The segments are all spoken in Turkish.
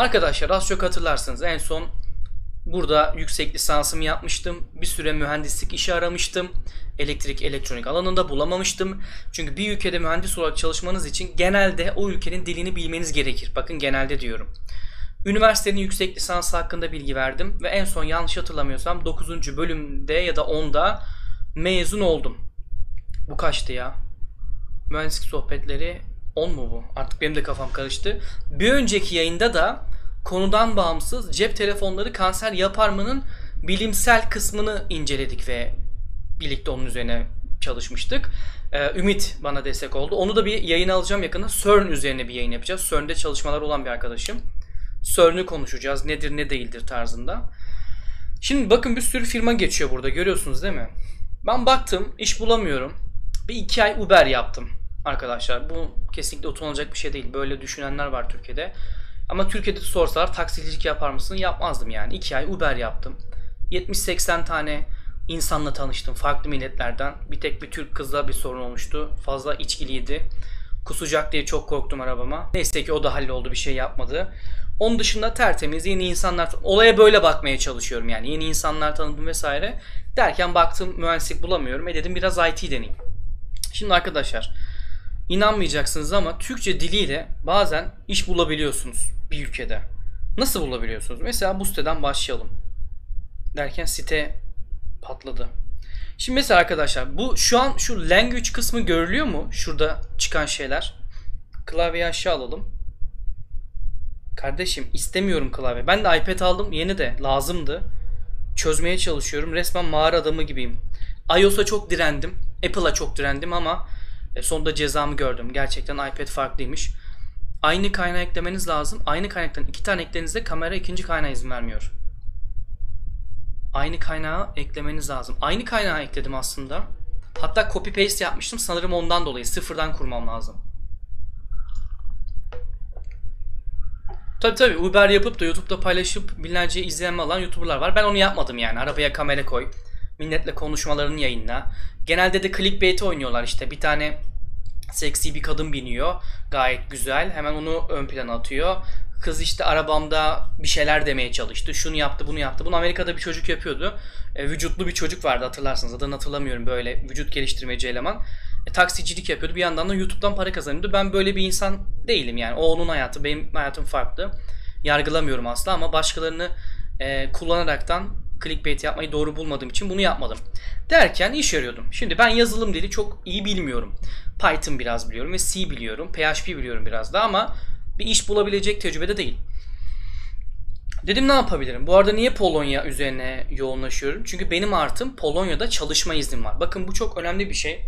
Arkadaşlar az çok hatırlarsınız en son burada yüksek lisansımı yapmıştım. Bir süre mühendislik işi aramıştım. Elektrik elektronik alanında bulamamıştım. Çünkü bir ülkede mühendis olarak çalışmanız için genelde o ülkenin dilini bilmeniz gerekir. Bakın genelde diyorum. Üniversitenin yüksek lisansı hakkında bilgi verdim ve en son yanlış hatırlamıyorsam 9. bölümde ya da 10'da mezun oldum. Bu kaçtı ya? Mühendislik sohbetleri 10 mu bu? Artık benim de kafam karıştı. Bir önceki yayında da konudan bağımsız cep telefonları kanser yapar mı'nın bilimsel kısmını inceledik ve birlikte onun üzerine çalışmıştık. Ee, Ümit bana destek oldu. Onu da bir yayın alacağım yakında. CERN üzerine bir yayın yapacağız. CERN'de çalışmalar olan bir arkadaşım. CERN'ü konuşacağız. Nedir ne değildir tarzında. Şimdi bakın bir sürü firma geçiyor burada. Görüyorsunuz değil mi? Ben baktım iş bulamıyorum. Bir iki ay Uber yaptım arkadaşlar. Bu kesinlikle utanılacak bir şey değil. Böyle düşünenler var Türkiye'de. Ama Türkiye'de sorsalar taksicilik yapar mısın? Yapmazdım yani. İki ay Uber yaptım. 70-80 tane insanla tanıştım. Farklı milletlerden. Bir tek bir Türk kızla bir sorun olmuştu. Fazla içkiliydi. Kusacak diye çok korktum arabama. Neyse ki o da halloldu bir şey yapmadı. Onun dışında tertemiz yeni insanlar olaya böyle bakmaya çalışıyorum yani yeni insanlar tanıdım vesaire derken baktım mühendislik bulamıyorum e dedim biraz IT deneyeyim. Şimdi arkadaşlar inanmayacaksınız ama Türkçe diliyle bazen iş bulabiliyorsunuz bir ülkede. Nasıl bulabiliyorsunuz? Mesela bu siteden başlayalım. Derken site patladı. Şimdi mesela arkadaşlar bu şu an şu language kısmı görülüyor mu? Şurada çıkan şeyler. Klavyeyi aşağı alalım. Kardeşim istemiyorum klavye. Ben de iPad aldım yeni de lazımdı. Çözmeye çalışıyorum. Resmen mağara adamı gibiyim. iOS'a çok direndim. Apple'a çok direndim ama e, sonunda cezamı gördüm. Gerçekten iPad farklıymış. Aynı kaynağı eklemeniz lazım. Aynı kaynaktan iki tane eklediğinizde kamera ikinci kaynağı izin vermiyor. Aynı kaynağı eklemeniz lazım. Aynı kaynağı ekledim aslında. Hatta copy paste yapmıştım. Sanırım ondan dolayı sıfırdan kurmam lazım. Tabi tabi Uber yapıp da YouTube'da paylaşıp binlerce izlenme alan YouTuber'lar var. Ben onu yapmadım yani. Arabaya kamera koy. Milletle konuşmalarını yayınla. Genelde de clickbait oynuyorlar işte. Bir tane seksi bir kadın biniyor. Gayet güzel. Hemen onu ön plana atıyor. Kız işte arabamda bir şeyler demeye çalıştı. Şunu yaptı, bunu yaptı. Bunu Amerika'da bir çocuk yapıyordu. E, vücutlu bir çocuk vardı hatırlarsınız. Adını hatırlamıyorum böyle vücut geliştirmeci eleman. E, taksicilik yapıyordu. Bir yandan da YouTube'dan para kazanıyordu. Ben böyle bir insan değilim yani. O onun hayatı, benim hayatım farklı. Yargılamıyorum asla ama başkalarını e, kullanaraktan clickbait yapmayı doğru bulmadığım için bunu yapmadım. Derken iş arıyordum. Şimdi ben yazılım dili çok iyi bilmiyorum. Python biraz biliyorum ve C biliyorum. PHP biliyorum biraz da ama bir iş bulabilecek tecrübede değil. Dedim ne yapabilirim? Bu arada niye Polonya üzerine yoğunlaşıyorum? Çünkü benim artım Polonya'da çalışma iznim var. Bakın bu çok önemli bir şey.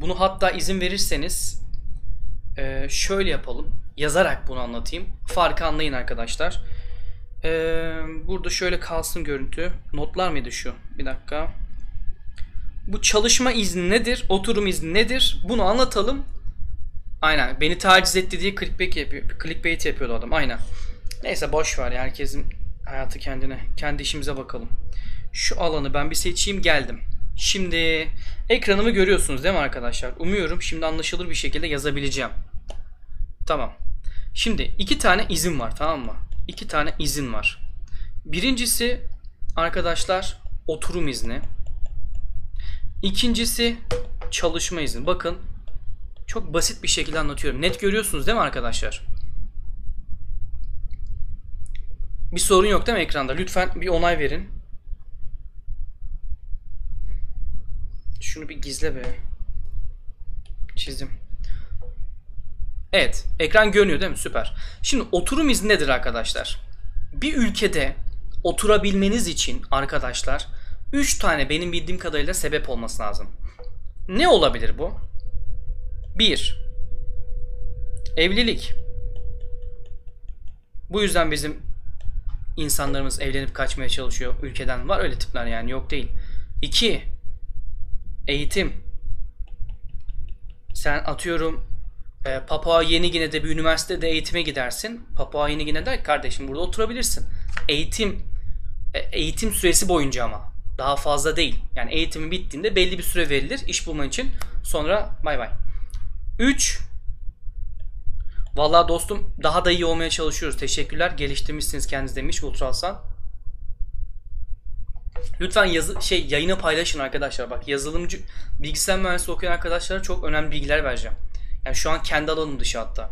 Bunu hatta izin verirseniz şöyle yapalım. Yazarak bunu anlatayım. Farkı anlayın arkadaşlar. E, burada şöyle kalsın görüntü. Notlar mıydı şu? Bir dakika. Bu çalışma izni nedir? Oturum izni nedir? Bunu anlatalım. Aynen. Beni taciz etti diye clickbait yapıyor. Clickbait yapıyordu adam. Aynen. Neyse boş ver. Herkesin hayatı kendine. Kendi işimize bakalım. Şu alanı ben bir seçeyim geldim. Şimdi ekranımı görüyorsunuz değil mi arkadaşlar? Umuyorum şimdi anlaşılır bir şekilde yazabileceğim. Tamam. Şimdi iki tane izin var tamam mı? İki tane izin var. Birincisi arkadaşlar oturum izni. İkincisi çalışma izni. Bakın çok basit bir şekilde anlatıyorum. Net görüyorsunuz değil mi arkadaşlar? Bir sorun yok değil mi ekranda? Lütfen bir onay verin. Şunu bir gizle be. Çizdim. Evet. Ekran görünüyor değil mi? Süper. Şimdi oturum izni nedir arkadaşlar? Bir ülkede oturabilmeniz için arkadaşlar 3 tane benim bildiğim kadarıyla sebep olması lazım. Ne olabilir bu? 1. Evlilik. Bu yüzden bizim insanlarımız evlenip kaçmaya çalışıyor ülkeden. Var öyle tipler yani yok değil. 2. Eğitim. Sen atıyorum e, Papua Yeni Gine'de bir üniversitede eğitime gidersin. Papua Yeni Gine der kardeşim burada oturabilirsin. Eğitim e, eğitim süresi boyunca ama daha fazla değil. Yani eğitimin bittiğinde belli bir süre verilir iş bulman için. Sonra bay bay. 3 Vallahi dostum daha da iyi olmaya çalışıyoruz. Teşekkürler. Geliştirmişsiniz kendiniz demiş Ultrasan. Lütfen yazı şey yayını paylaşın arkadaşlar. Bak yazılımcı bilgisayar mühendisliği okuyan arkadaşlara çok önemli bilgiler vereceğim. Yani şu an kendi alanım dışı hatta.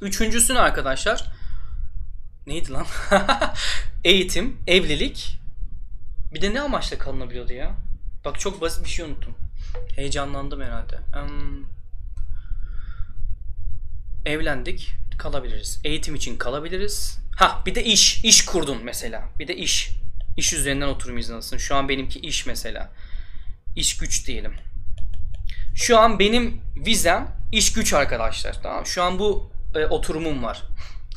Üçüncüsünü arkadaşlar neydi lan? Eğitim, evlilik. Bir de ne amaçla kalınabiliyordu ya? Bak çok basit bir şey unuttum. Heyecanlandım herhalde. Um, evlendik, kalabiliriz. Eğitim için kalabiliriz. Ha bir de iş, iş kurdun mesela. Bir de iş. İş üzerinden oturum izni alırsın. Şu an benimki iş mesela. İş güç diyelim. Şu an benim vizem iş güç arkadaşlar. Tamam Şu an bu e, oturumum var.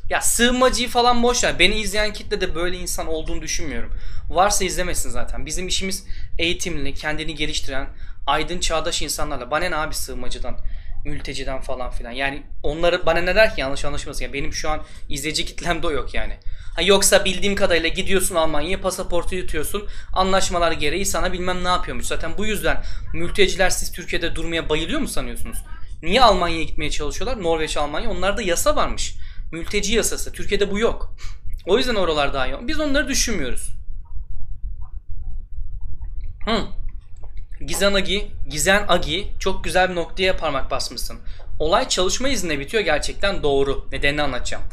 Ya sığınmacıyı falan boş ver. Beni izleyen kitle de böyle insan olduğunu düşünmüyorum. Varsa izlemesin zaten. Bizim işimiz eğitimli, kendini geliştiren, aydın çağdaş insanlarla. Bana ne abi sığınmacıdan, mülteciden falan filan. Yani onları bana ne der ki yanlış anlaşılmasın. Yani benim şu an izleyici kitlemde o yok yani. Ha yoksa bildiğim kadarıyla gidiyorsun Almanya'ya pasaportu yutuyorsun. Anlaşmalar gereği sana bilmem ne yapıyormuş. Zaten bu yüzden mülteciler siz Türkiye'de durmaya bayılıyor mu sanıyorsunuz? Niye Almanya'ya gitmeye çalışıyorlar? Norveç, Almanya. Onlarda yasa varmış. Mülteci yasası. Türkiye'de bu yok. O yüzden oralar daha iyi. Biz onları düşünmüyoruz. Hı. Gizan Agi, Gizen Agi çok güzel bir noktaya parmak basmışsın. Olay çalışma iznine bitiyor gerçekten doğru. Nedenini anlatacağım.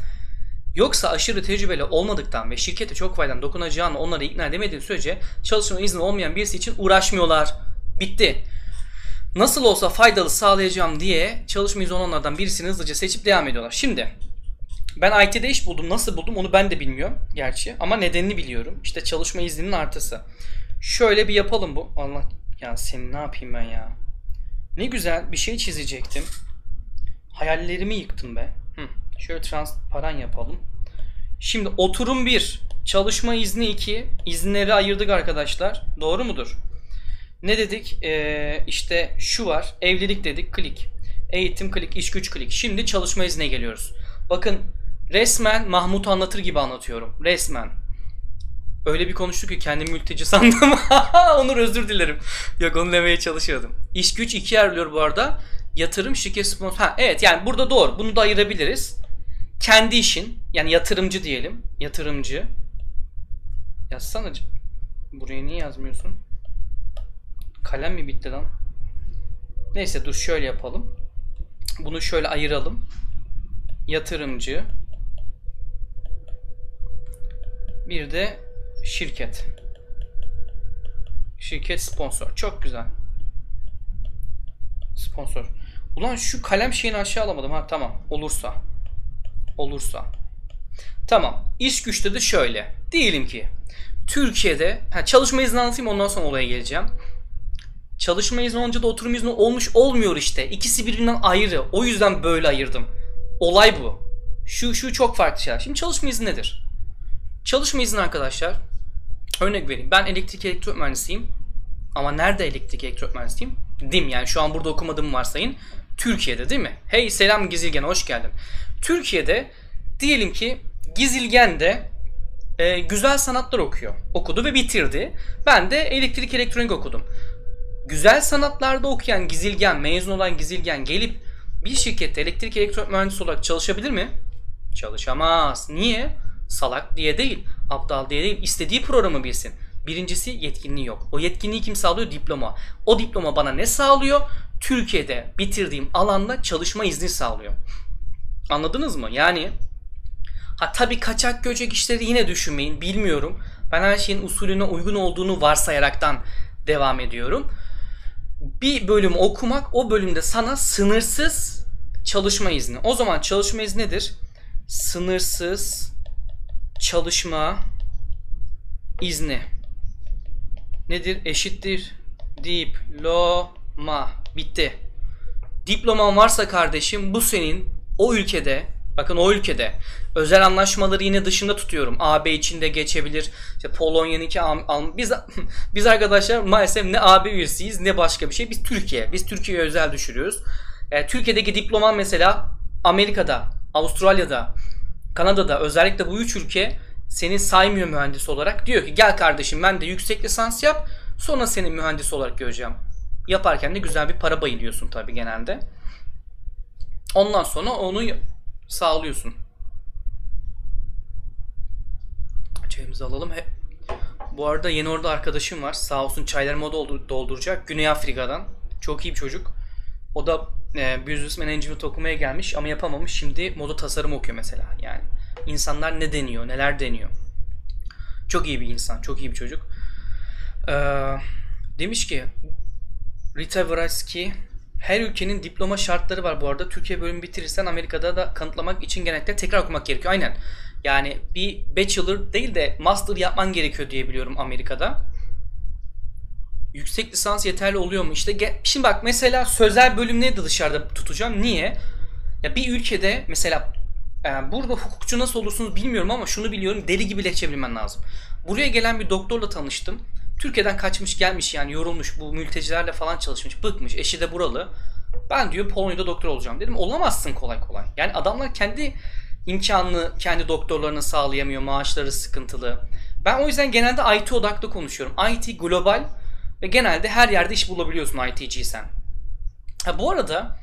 Yoksa aşırı tecrübeli olmadıktan ve şirkete çok faydan dokunacağını onları ikna edemediği sürece çalışma izni olmayan birisi için uğraşmıyorlar. Bitti. Nasıl olsa faydalı sağlayacağım diye çalışma izni olanlardan birisini hızlıca seçip devam ediyorlar. Şimdi ben IT'de iş buldum. Nasıl buldum onu ben de bilmiyorum gerçi. Ama nedenini biliyorum. İşte çalışma izninin artısı. Şöyle bir yapalım bu. Allah ya seni ne yapayım ben ya. Ne güzel bir şey çizecektim. Hayallerimi yıktım be. Şöyle transparan yapalım. Şimdi oturum 1, çalışma izni 2, izinleri ayırdık arkadaşlar. Doğru mudur? Ne dedik? Ee, işte şu var. Evlilik dedik. Klik. Eğitim klik. iş güç klik. Şimdi çalışma iznine geliyoruz. Bakın resmen Mahmut anlatır gibi anlatıyorum. Resmen. Öyle bir konuştuk ki kendimi mülteci sandım. Onur özür dilerim. Yok onu demeye çalışıyordum. İş güç iki ayrılıyor bu arada. Yatırım şirket sponsor. Ha evet yani burada doğru. Bunu da ayırabiliriz. Kendi işin yani yatırımcı diyelim. Yatırımcı. Yazsana. Buraya niye yazmıyorsun? Kalem mi bitti lan? Neyse dur şöyle yapalım. Bunu şöyle ayıralım. Yatırımcı. Bir de şirket. Şirket sponsor. Çok güzel. Sponsor. Ulan şu kalem şeyini aşağı alamadım. Ha tamam. Olursa. Olursa. Tamam. İş güçte de şöyle. Diyelim ki Türkiye'de ha, çalışma izni anlatayım ondan sonra olaya geleceğim. Çalışma izni olunca da oturum izni olmuş olmuyor işte. İkisi birbirinden ayrı. O yüzden böyle ayırdım. Olay bu. Şu şu çok farklı şeyler. Şimdi çalışma izni nedir? Çalışma izni arkadaşlar. Örnek vereyim. Ben elektrik elektrik mühendisiyim. Ama nerede elektrik elektrik mühendisiyim? Dim yani şu an burada okumadığım varsayın. Türkiye'de değil mi? Hey selam Gizilgen hoş geldin. Türkiye'de diyelim ki Gizilgen de e, güzel sanatlar okuyor. Okudu ve bitirdi. Ben de elektrik elektronik okudum. Güzel sanatlarda okuyan Gizilgen, mezun olan Gizilgen gelip bir şirkette elektrik elektronik mühendisi olarak çalışabilir mi? Çalışamaz. Niye? Salak diye değil, aptal diye değil. İstediği programı bilsin. Birincisi yetkinliği yok. O yetkinliği kim sağlıyor? Diploma. O diploma bana ne sağlıyor? Türkiye'de bitirdiğim alanda çalışma izni sağlıyor. Anladınız mı? Yani ha tabii kaçak göçek işleri yine düşünmeyin. Bilmiyorum. Ben her şeyin usulüne uygun olduğunu varsayaraktan devam ediyorum. Bir bölüm okumak o bölümde sana sınırsız çalışma izni. O zaman çalışma izni nedir? Sınırsız çalışma izni nedir? Eşittir diploma. Bitti. Diploman varsa kardeşim bu senin o ülkede bakın o ülkede özel anlaşmaları yine dışında tutuyorum. AB içinde geçebelir. İşte Polonya'nınki biz biz arkadaşlar maalesef ne AB üyesiyiz ne başka bir şey. Biz Türkiye. Biz Türkiye'ye özel düşürüyoruz. E, Türkiye'deki diploman mesela Amerika'da, Avustralya'da, Kanada'da özellikle bu üç ülke seni saymıyor mühendis olarak. Diyor ki gel kardeşim ben de yüksek lisans yap sonra seni mühendis olarak göreceğim. Yaparken de güzel bir para bayılıyorsun tabi genelde. Ondan sonra onu sağlıyorsun. Çayımızı alalım. He, bu arada yeni orada arkadaşım var. Sağ olsun çaylarımı doldur, dolduracak. Güney Afrika'dan. Çok iyi bir çocuk. O da e, Business Management okumaya gelmiş ama yapamamış. Şimdi moda tasarım okuyor mesela. Yani insanlar ne deniyor, neler deniyor. Çok iyi bir insan, çok iyi bir çocuk. Ee, demiş ki Rita Vratsky her ülkenin diploma şartları var bu arada. Türkiye bölümü bitirirsen Amerika'da da kanıtlamak için genellikle tekrar okumak gerekiyor. Aynen. Yani bir bachelor değil de master yapman gerekiyor diye biliyorum Amerika'da. Yüksek lisans yeterli oluyor mu? İşte şimdi bak mesela sözel bölümleri de dışarıda tutacağım. Niye? Ya bir ülkede mesela yani burada hukukçu nasıl olursunuz bilmiyorum ama şunu biliyorum deli gibi lehçe bilmen lazım. Buraya gelen bir doktorla tanıştım. Türkiye'den kaçmış gelmiş yani yorulmuş bu mültecilerle falan çalışmış bıkmış eşi de buralı. Ben diyor Polonya'da doktor olacağım dedim olamazsın kolay kolay. Yani adamlar kendi imkanını kendi doktorlarını sağlayamıyor maaşları sıkıntılı. Ben o yüzden genelde IT odaklı konuşuyorum. IT global ve genelde her yerde iş bulabiliyorsun IT'ciysen. Ha, bu arada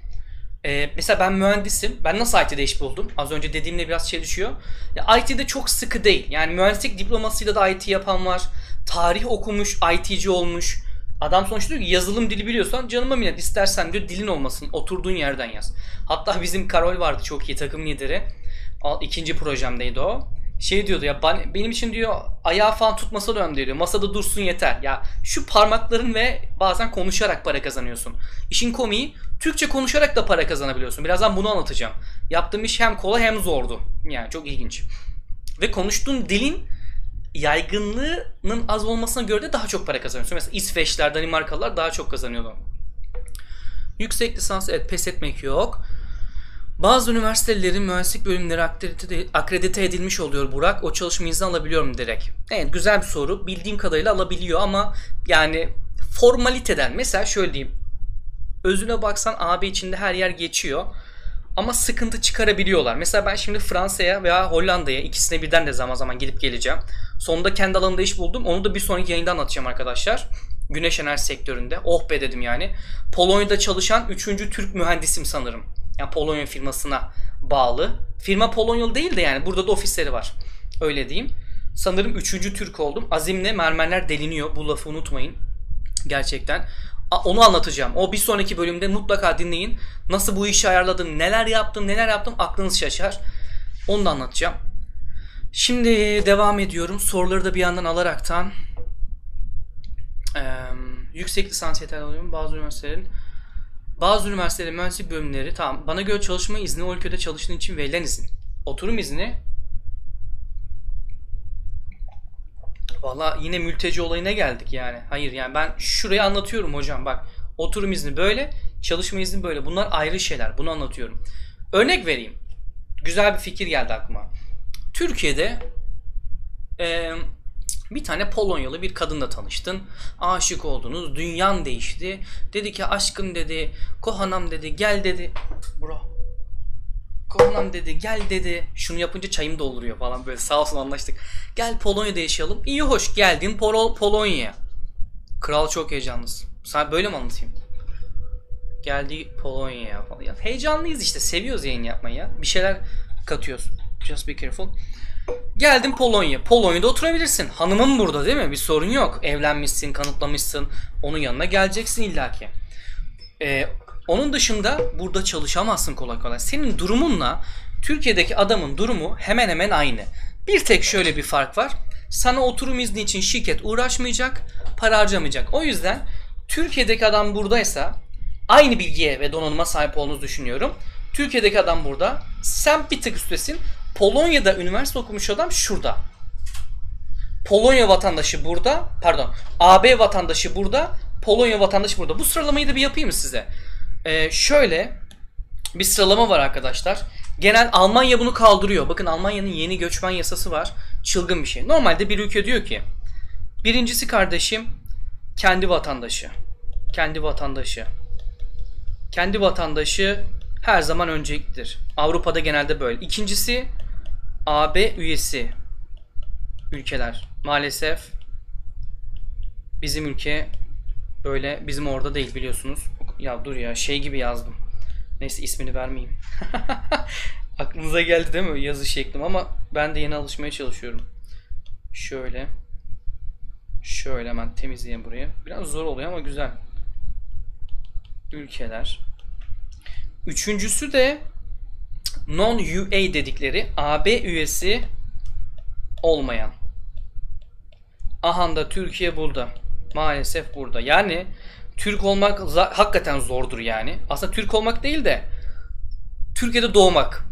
e, mesela ben mühendisim. Ben nasıl IT'de iş buldum? Az önce dediğimle biraz çelişiyor. Ya, IT'de çok sıkı değil. Yani mühendislik diplomasıyla da IT yapan var. Tarih okumuş, IT'ci olmuş. Adam sonuçta diyor ki yazılım dili biliyorsan canıma minnet istersen diyor dilin olmasın oturduğun yerden yaz. Hatta bizim Karol vardı çok iyi takım lideri. ikinci projemdeydi o şey diyordu ya benim için diyor ayağı falan tutmasa da önemli diyor. Masada dursun yeter. Ya şu parmakların ve bazen konuşarak para kazanıyorsun. İşin komiği Türkçe konuşarak da para kazanabiliyorsun. Birazdan bunu anlatacağım. Yaptığım iş hem kolay hem zordu. Yani çok ilginç. Ve konuştuğun dilin yaygınlığının az olmasına göre de daha çok para kazanıyorsun. Mesela İsveçler, Danimarkalılar daha çok kazanıyordu. Yüksek lisans evet pes etmek yok. Bazı üniversitelerin mühendislik bölümleri akredite, akredite edilmiş oluyor Burak. O çalışma izni alabiliyor mu direkt? Evet güzel bir soru. Bildiğim kadarıyla alabiliyor ama yani formaliteden mesela şöyle diyeyim. Özüne baksan AB içinde her yer geçiyor. Ama sıkıntı çıkarabiliyorlar. Mesela ben şimdi Fransa'ya veya Hollanda'ya ikisine birden de zaman zaman gidip geleceğim. Sonunda kendi alanında iş buldum. Onu da bir sonraki yayında anlatacağım arkadaşlar. Güneş enerji sektöründe. Oh be dedim yani. Polonya'da çalışan 3. Türk mühendisim sanırım. Yani Polonya firmasına bağlı. Firma Polonyalı değil de yani burada da ofisleri var. Öyle diyeyim. Sanırım üçüncü Türk oldum. Azimle mermerler deliniyor. Bu lafı unutmayın. Gerçekten. Onu anlatacağım. O bir sonraki bölümde mutlaka dinleyin. Nasıl bu işi ayarladım, neler yaptım, neler yaptım aklınız şaşar. Onu da anlatacağım. Şimdi devam ediyorum. Soruları da bir yandan alaraktan. Ee, yüksek lisans yeterli oluyor Bazı üniversitelerin bazı üniversitelerin mühendislik bölümleri tamam bana göre çalışma izni o ülkede çalıştığın için verilen izin. Oturum izni Valla yine mülteci olayına geldik yani. Hayır yani ben şurayı anlatıyorum hocam bak. Oturum izni böyle, çalışma izni böyle. Bunlar ayrı şeyler. Bunu anlatıyorum. Örnek vereyim. Güzel bir fikir geldi aklıma. Türkiye'de e, bir tane Polonyalı bir kadınla tanıştın. Aşık oldunuz. Dünyan değişti. Dedi ki aşkım dedi. Kohanam dedi. Gel dedi. Bro. Kohanam dedi. Gel dedi. Şunu yapınca çayım dolduruyor falan böyle. Sağ olsun anlaştık. Gel Polonya'da yaşayalım. İyi hoş geldin Pol Polonya'ya. Kral çok heyecanlısın. Sana böyle mi anlatayım? Geldi Polonya'ya falan. Ya, heyecanlıyız işte. Seviyoruz yayın yapmayı ya. Bir şeyler katıyoruz. Just be careful. Geldim Polonya. Polonya'da oturabilirsin. Hanımın burada değil mi? Bir sorun yok. Evlenmişsin, kanıtlamışsın. Onun yanına geleceksin illaki. Ee, onun dışında burada çalışamazsın kolay kolay. Senin durumunla Türkiye'deki adamın durumu hemen hemen aynı. Bir tek şöyle bir fark var. Sana oturum izni için şirket uğraşmayacak, para harcamayacak. O yüzden Türkiye'deki adam buradaysa aynı bilgiye ve donanıma sahip olduğunuzu düşünüyorum. Türkiye'deki adam burada. Sen bir tık üstesin. Polonya'da üniversite okumuş adam şurada. Polonya vatandaşı burada. Pardon. AB vatandaşı burada. Polonya vatandaşı burada. Bu sıralamayı da bir yapayım mı size? Ee, şöyle bir sıralama var arkadaşlar. Genel Almanya bunu kaldırıyor. Bakın Almanya'nın yeni göçmen yasası var. Çılgın bir şey. Normalde bir ülke diyor ki birincisi kardeşim kendi vatandaşı. Kendi vatandaşı. Kendi vatandaşı her zaman önceliklidir. Avrupa'da genelde böyle. İkincisi AB üyesi ülkeler. Maalesef bizim ülke böyle bizim orada değil biliyorsunuz. Ya dur ya şey gibi yazdım. Neyse ismini vermeyeyim. Aklınıza geldi değil mi yazı şeklim ama ben de yeni alışmaya çalışıyorum. Şöyle. Şöyle hemen temizleyeyim burayı. Biraz zor oluyor ama güzel. Ülkeler. Üçüncüsü de non-UA dedikleri AB üyesi olmayan. Ahanda Türkiye burada. Maalesef burada. Yani Türk olmak hakikaten zordur yani. Aslında Türk olmak değil de Türkiye'de doğmak.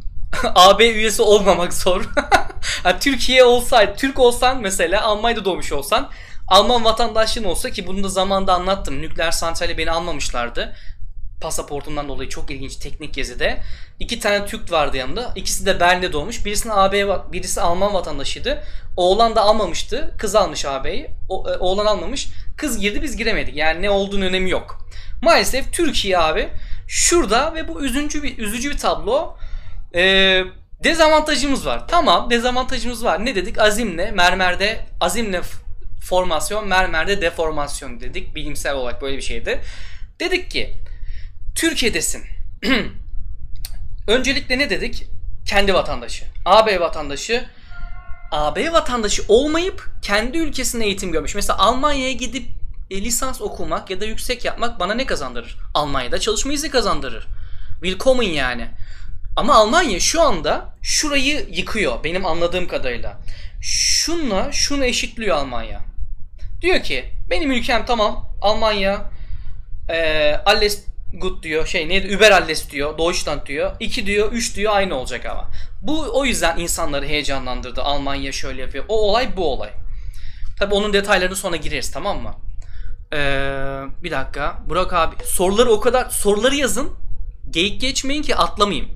AB üyesi olmamak zor. yani Türkiye olsaydı, Türk olsan mesela Almanya'da doğmuş olsan Alman vatandaşlığın olsa ki bunu da zamanında anlattım. Nükleer santrale beni almamışlardı. Pasaportumdan dolayı çok ilginç teknik gezide. İki tane Türk vardı yanında. İkisi de Berlin'de doğmuş. Birisinin AB, birisi Alman vatandaşıydı. Oğlan da almamıştı. Kız almış AB'yi. E, oğlan almamış. Kız girdi biz giremedik. Yani ne olduğunu önemi yok. Maalesef Türkiye abi şurada ve bu üzüncü bir üzücü bir tablo. Ee, dezavantajımız var. Tamam dezavantajımız var. Ne dedik? Azimle, mermerde azimle formasyon, mermerde deformasyon dedik. Bilimsel olarak böyle bir şeydi. Dedik ki Türkiye'desin. Öncelikle ne dedik? Kendi vatandaşı. AB vatandaşı. AB vatandaşı olmayıp kendi ülkesinde eğitim görmüş. Mesela Almanya'ya gidip e, lisans okumak ya da yüksek yapmak bana ne kazandırır? Almanya'da çalışma izni kazandırır. Willkommen yani. Ama Almanya şu anda şurayı yıkıyor benim anladığım kadarıyla. Şunla şunu eşitliyor Almanya. Diyor ki benim ülkem tamam Almanya e, alles gut diyor şey neydi Uber alles diyor Deutschland diyor 2 diyor 3 diyor aynı olacak ama. Bu o yüzden insanları heyecanlandırdı Almanya şöyle yapıyor o olay bu olay. Tabi onun detaylarını sonra gireriz tamam mı? Ee, bir dakika Burak abi soruları o kadar soruları yazın geyik geçmeyin ki atlamayayım.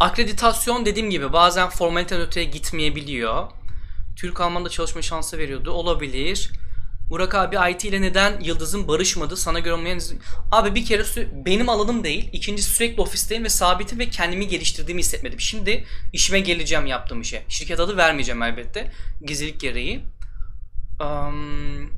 Akreditasyon dediğim gibi bazen formaliteden öteye gitmeyebiliyor. Türk Alman'da çalışma şansı veriyordu. Olabilir. Burak abi IT ile neden Yıldız'ın barışmadı? Sana göre olmayan... Abi bir kere benim alanım değil. İkincisi sürekli ofisteyim ve sabitim ve kendimi geliştirdiğimi hissetmedim. Şimdi işime geleceğim yaptığım işe. Şirket adı vermeyeceğim elbette. Gizlilik gereği. Um,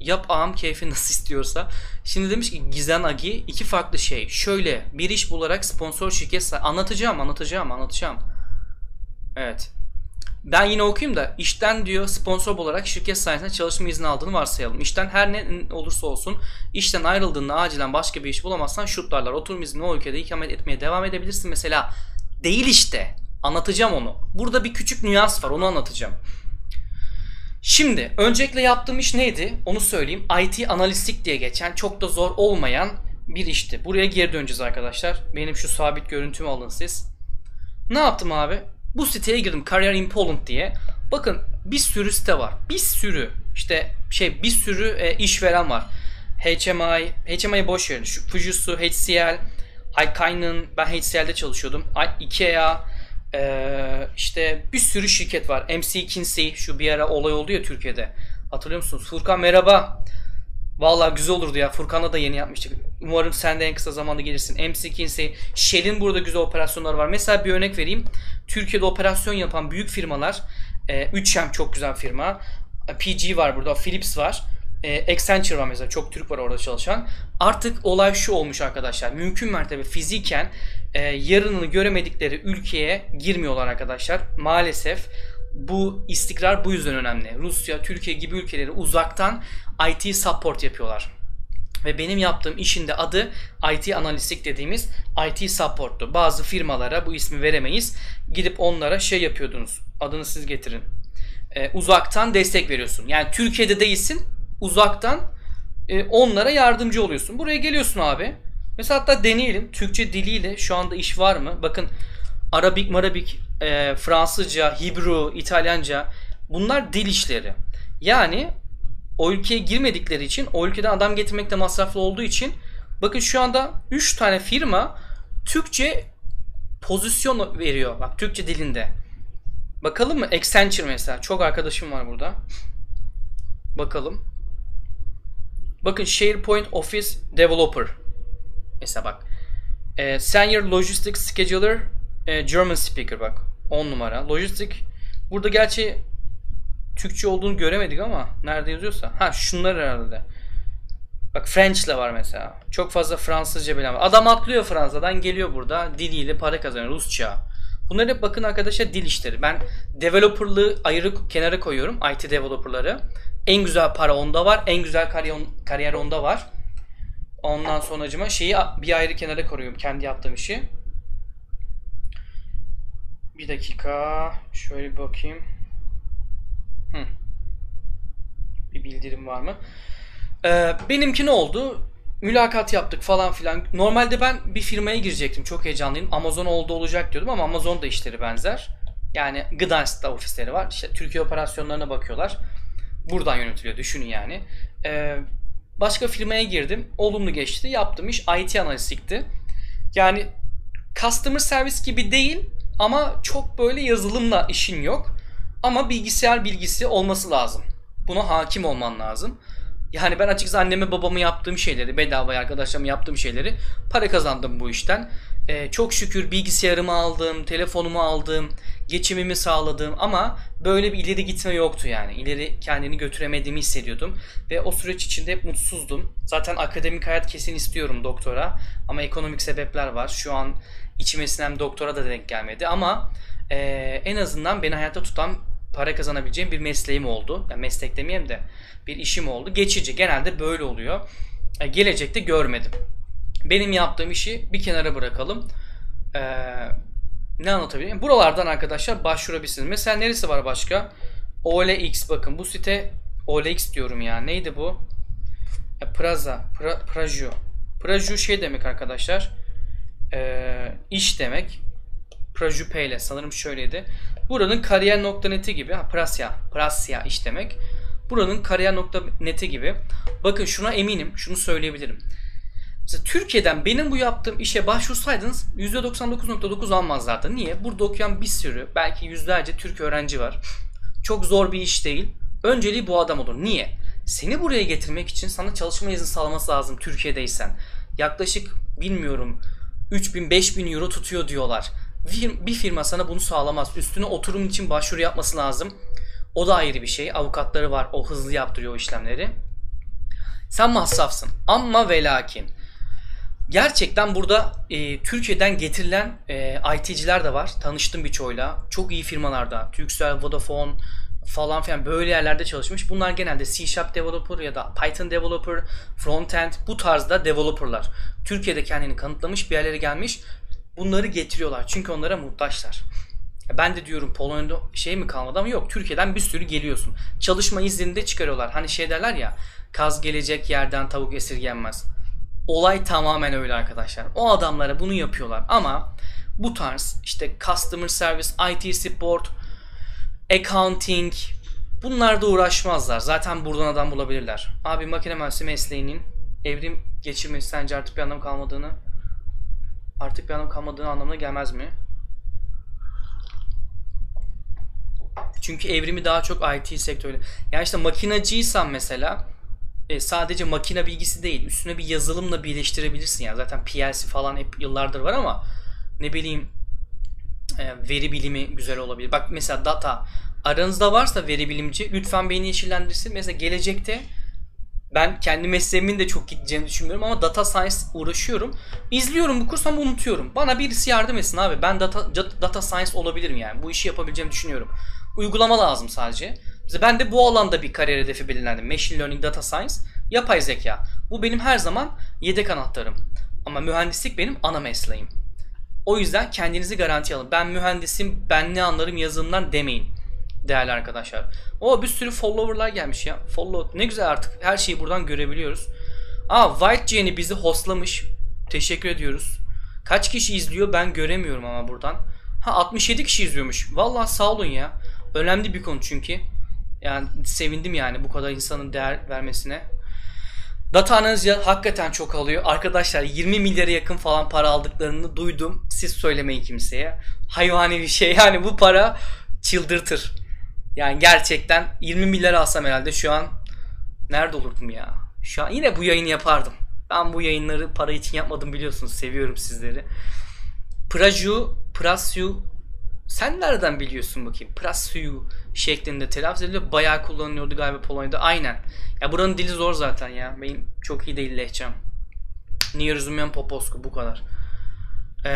yap ağam keyfi nasıl istiyorsa. Şimdi demiş ki Gizem Agi iki farklı şey. Şöyle bir iş bularak sponsor şirket anlatacağım anlatacağım anlatacağım. Evet. Ben yine okuyayım da işten diyor sponsor olarak şirket sayesinde çalışma izni aldığını varsayalım. İşten her ne olursa olsun işten ayrıldığında acilen başka bir iş bulamazsan şutlarlar. Oturum izni o ülkede ikamet etmeye devam edebilirsin mesela. Değil işte. Anlatacağım onu. Burada bir küçük nüans var onu anlatacağım. Şimdi öncelikle yaptığım iş neydi? Onu söyleyeyim. IT analistlik diye geçen çok da zor olmayan bir işti. Buraya geri döneceğiz arkadaşlar. Benim şu sabit görüntümü alın siz. Ne yaptım abi? Bu siteye girdim. Career in Poland diye. Bakın bir sürü site var. Bir sürü işte şey bir sürü e, işveren var. HMI, HMI'yi boş verin. Şu Fujitsu, HCL, Haikainen, ben HCL'de çalışıyordum. Ikea, e, işte bir sürü şirket var. MC Kinsey, şu bir ara olay oldu ya Türkiye'de. Hatırlıyor musunuz? Furkan merhaba. Vallahi güzel olurdu ya. Furkan'la da yeni yapmıştık. Umarım sen de en kısa zamanda gelirsin. MC Kinsey, Shell'in burada güzel operasyonları var. Mesela bir örnek vereyim. Türkiye'de operasyon yapan büyük firmalar, e, 3M çok güzel firma. PG var burada, Philips var. E, Accenture var mesela. Çok Türk var orada çalışan. Artık olay şu olmuş arkadaşlar. Mümkün mertebe fiziken e, yarınını göremedikleri ülkeye girmiyorlar arkadaşlar. Maalesef bu istikrar bu yüzden önemli. Rusya, Türkiye gibi ülkeleri uzaktan IT support yapıyorlar. Ve benim yaptığım işin de adı IT analistlik dediğimiz IT support'tu. Bazı firmalara bu ismi veremeyiz. Gidip onlara şey yapıyordunuz. Adını siz getirin. Ee, uzaktan destek veriyorsun. Yani Türkiye'de değilsin. Uzaktan e, onlara yardımcı oluyorsun. Buraya geliyorsun abi. Mesela hatta deneyelim. Türkçe diliyle şu anda iş var mı? Bakın Arabik, Marabik, e, Fransızca, Hibru, İtalyanca bunlar dil işleri. Yani o ülkeye girmedikleri için o ülkeden adam getirmek de masraflı olduğu için bakın şu anda 3 tane firma Türkçe pozisyon veriyor. Bak Türkçe dilinde. Bakalım mı? Accenture mesela. Çok arkadaşım var burada. Bakalım. Bakın SharePoint Office Developer. Mesela bak. E, Senior Logistics Scheduler e, German Speaker bak. 10 numara. Lojistik. Burada gerçi Türkçe olduğunu göremedik ama nerede yazıyorsa. Ha şunlar herhalde. Bak French'le var mesela. Çok fazla Fransızca bilen var. Adam atlıyor Fransa'dan geliyor burada diliyle para kazanıyor Rusça. Bunlar hep bakın arkadaşlar dil işleri. Ben developerlığı ayrı kenara koyuyorum. IT developerları. En güzel para onda var. En güzel kariyer, kariyer onda var. Ondan sonracıma şeyi bir ayrı kenara koyuyorum. Kendi yaptığım işi. Bir dakika. Şöyle bakayım. Bir bildirim var mı? Ee, benimki ne oldu? Mülakat yaptık falan filan. Normalde ben bir firmaya girecektim. Çok heyecanlıyım. Amazon oldu olacak diyordum ama Amazon da işleri benzer. Yani Gdansk'ta ofisleri var. İşte Türkiye operasyonlarına bakıyorlar. Buradan yönetiliyor. Düşünün yani. Ee, başka firmaya girdim. Olumlu geçti. Yaptığım iş IT analistikti. Yani customer service gibi değil ama çok böyle yazılımla işin yok. Ama bilgisayar bilgisi olması lazım. Buna hakim olman lazım. Yani ben açıkçası anneme babamı yaptığım şeyleri, bedava arkadaşlarımı yaptığım şeyleri para kazandım bu işten. Ee, çok şükür bilgisayarımı aldım, telefonumu aldım, geçimimi sağladım ama böyle bir ileri gitme yoktu yani. İleri kendini götüremediğimi hissediyordum ve o süreç içinde hep mutsuzdum. Zaten akademik hayat kesin istiyorum doktora ama ekonomik sebepler var. Şu an içime sinem doktora da denk gelmedi ama e, en azından beni hayatta tutan para kazanabileceğim bir mesleğim oldu. Yani meslek demeyeyim de bir işim oldu. Geçici. Genelde böyle oluyor. E, gelecekte görmedim. Benim yaptığım işi bir kenara bırakalım. Ee, ne anlatabilirim? Buralardan arkadaşlar başvurabilirsiniz. Mesela neresi var başka? OLX bakın bu site OLX diyorum ya. Neydi bu? E, Praza, pra, Prajio. Prajio şey demek arkadaşlar. Ee, iş demek. Prajupeyle sanırım şöyleydi. Buranın kariyer.net'i gibi. Ha, Prasya. Prasya iş demek. Buranın kariyer.net'i gibi. Bakın şuna eminim. Şunu söyleyebilirim. Mesela Türkiye'den benim bu yaptığım işe başvursaydınız %99.9 almazlardı. Niye? Burada okuyan bir sürü belki yüzlerce Türk öğrenci var. Çok zor bir iş değil. Önceliği bu adam olur. Niye? Seni buraya getirmek için sana çalışma izni sağlaması lazım Türkiye'deysen. Yaklaşık bilmiyorum 3000-5000 euro tutuyor diyorlar. Bir firma sana bunu sağlamaz. Üstüne oturum için başvuru yapması lazım. O da ayrı bir şey. Avukatları var. O hızlı yaptırıyor o işlemleri. Sen masrafsın. Ama ve lakin. Gerçekten burada e, Türkiye'den getirilen e, IT'ciler de var. Tanıştım birçoğuyla. Çok iyi firmalarda. Turkcell, Vodafone falan filan böyle yerlerde çalışmış. Bunlar genelde C Sharp developer ya da Python developer, frontend bu tarzda developerlar. Türkiye'de kendini kanıtlamış bir yerlere gelmiş. Bunları getiriyorlar. Çünkü onlara muhtaçlar. Ben de diyorum Polonya'da şey mi kalmadı ama yok. Türkiye'den bir sürü geliyorsun. Çalışma iznini de çıkarıyorlar. Hani şey derler ya kaz gelecek yerden tavuk esirgenmez. Olay tamamen öyle arkadaşlar. O adamlara bunu yapıyorlar ama bu tarz işte customer service, IT support, accounting bunlarda uğraşmazlar. Zaten buradan adam bulabilirler. Abi makine mühendisi mesleğinin evrim geçirmesi sence artık bir anlam kalmadığını artık bir anlam kalmadığını anlamına gelmez mi? Çünkü evrimi daha çok IT sektörü. Yani işte makinacıysan mesela e, sadece makine bilgisi değil. Üstüne bir yazılımla birleştirebilirsin. Yani zaten PLC falan hep yıllardır var ama ne bileyim e, veri bilimi güzel olabilir. Bak mesela data aranızda varsa veri bilimci lütfen beni yeşillendirsin. Mesela gelecekte ben kendi mesleğimin de çok gideceğini düşünmüyorum ama data science uğraşıyorum. İzliyorum bu kurs ama unutuyorum. Bana birisi yardım etsin abi. Ben data, data science olabilirim yani. Bu işi yapabileceğimi düşünüyorum. Uygulama lazım sadece. Ben de bu alanda bir kariyer hedefi belirlendim. Machine Learning, Data Science, yapay zeka. Bu benim her zaman yedek anahtarım. Ama mühendislik benim ana mesleğim. O yüzden kendinizi garanti alın. Ben mühendisim, ben ne anlarım yazılımdan demeyin. Değerli arkadaşlar. O bir sürü follower'lar gelmiş ya. Follow ne güzel artık her şeyi buradan görebiliyoruz. Aa White bizi hostlamış. Teşekkür ediyoruz. Kaç kişi izliyor ben göremiyorum ama buradan. Ha 67 kişi izliyormuş. Vallahi sağ olun ya. Önemli bir konu çünkü. Yani sevindim yani bu kadar insanın değer vermesine. Data analizi hakikaten çok alıyor. Arkadaşlar 20 milyara yakın falan para aldıklarını duydum. Siz söylemeyin kimseye. Hayvani bir şey yani bu para çıldırtır. Yani gerçekten 20 milyar alsam herhalde şu an nerede olurdum ya? Şu an yine bu yayını yapardım. Ben bu yayınları para için yapmadım biliyorsunuz. Seviyorum sizleri. Praju, Prasyu sen nereden biliyorsun bakayım? Prasyu şeklinde telaffuz ediliyor. Bayağı kullanılıyordu galiba Polonya'da. Aynen. Ya buranın dili zor zaten ya. Benim çok iyi değil lehçem. Nie rozumiem po polsku bu kadar. Ee,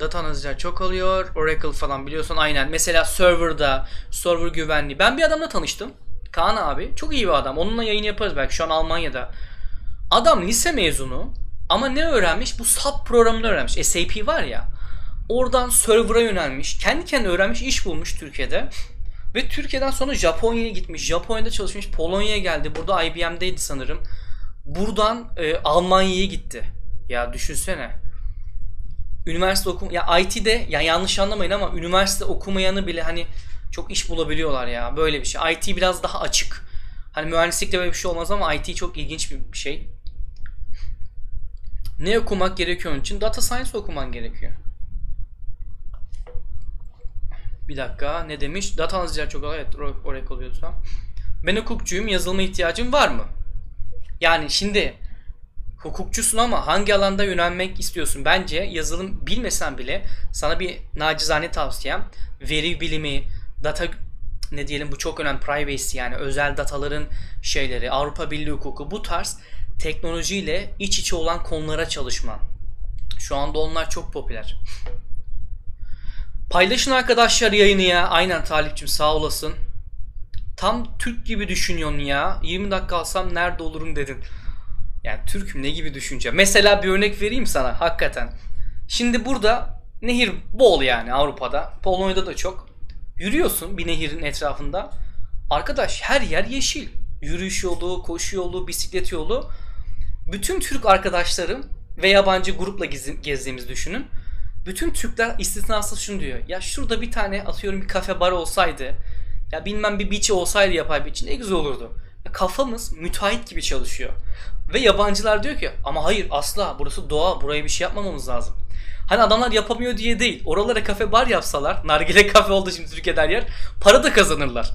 data analizler çok alıyor. Oracle falan biliyorsun aynen. Mesela serverda, server güvenliği. Ben bir adamla tanıştım. Kaan abi. Çok iyi bir adam. Onunla yayın yaparız belki şu an Almanya'da. Adam lise mezunu ama ne öğrenmiş? Bu SAP programını öğrenmiş. SAP var ya. Oradan server'a yönelmiş. Kendi kendine öğrenmiş, iş bulmuş Türkiye'de. Ve Türkiye'den sonra Japonya'ya gitmiş. Japonya'da çalışmış. Polonya'ya geldi. Burada IBM'deydi sanırım. Buradan e, Almanya'ya gitti. Ya düşünsene. Üniversite okum ya IT'de ya yanlış anlamayın ama üniversite okumayanı bile hani çok iş bulabiliyorlar ya. Böyle bir şey. IT biraz daha açık. Hani mühendislikte böyle bir şey olmaz ama IT çok ilginç bir şey. Ne okumak gerekiyor onun için? Data Science okuman gerekiyor. Bir dakika ne demiş? Data analizler çok evet Oracle oluyorsa. Ben hukukçuyum yazılıma ihtiyacım var mı? Yani şimdi hukukçusun ama hangi alanda yönelmek istiyorsun? Bence yazılım bilmesen bile sana bir nacizane tavsiyem veri bilimi, data ne diyelim bu çok önemli privacy yani özel dataların şeyleri, Avrupa Birliği hukuku bu tarz teknolojiyle iç içe olan konulara çalışman. Şu anda onlar çok popüler. Paylaşın arkadaşlar yayını ya. Aynen Talipçim sağ olasın. Tam Türk gibi düşünüyorsun ya. 20 dakika alsam nerede olurum dedin. Yani Türk'üm ne gibi düşünce. Mesela bir örnek vereyim sana hakikaten. Şimdi burada nehir bol yani Avrupa'da. Polonya'da da çok. Yürüyorsun bir nehirin etrafında. Arkadaş her yer yeşil. Yürüyüş yolu, koşu yolu, bisiklet yolu. Bütün Türk arkadaşlarım ve yabancı grupla gezdiğimiz düşünün. Bütün Türkler istisnasız şunu diyor. Ya şurada bir tane atıyorum bir kafe bar olsaydı. Ya bilmem bir beach olsaydı yapay beach ne güzel olurdu. Kafamız müteahhit gibi çalışıyor. Ve yabancılar diyor ki ama hayır asla burası doğa buraya bir şey yapmamamız lazım. Hani adamlar yapamıyor diye değil. Oralara kafe bar yapsalar, nargile kafe oldu şimdi Türkiye'de her yer, para da kazanırlar.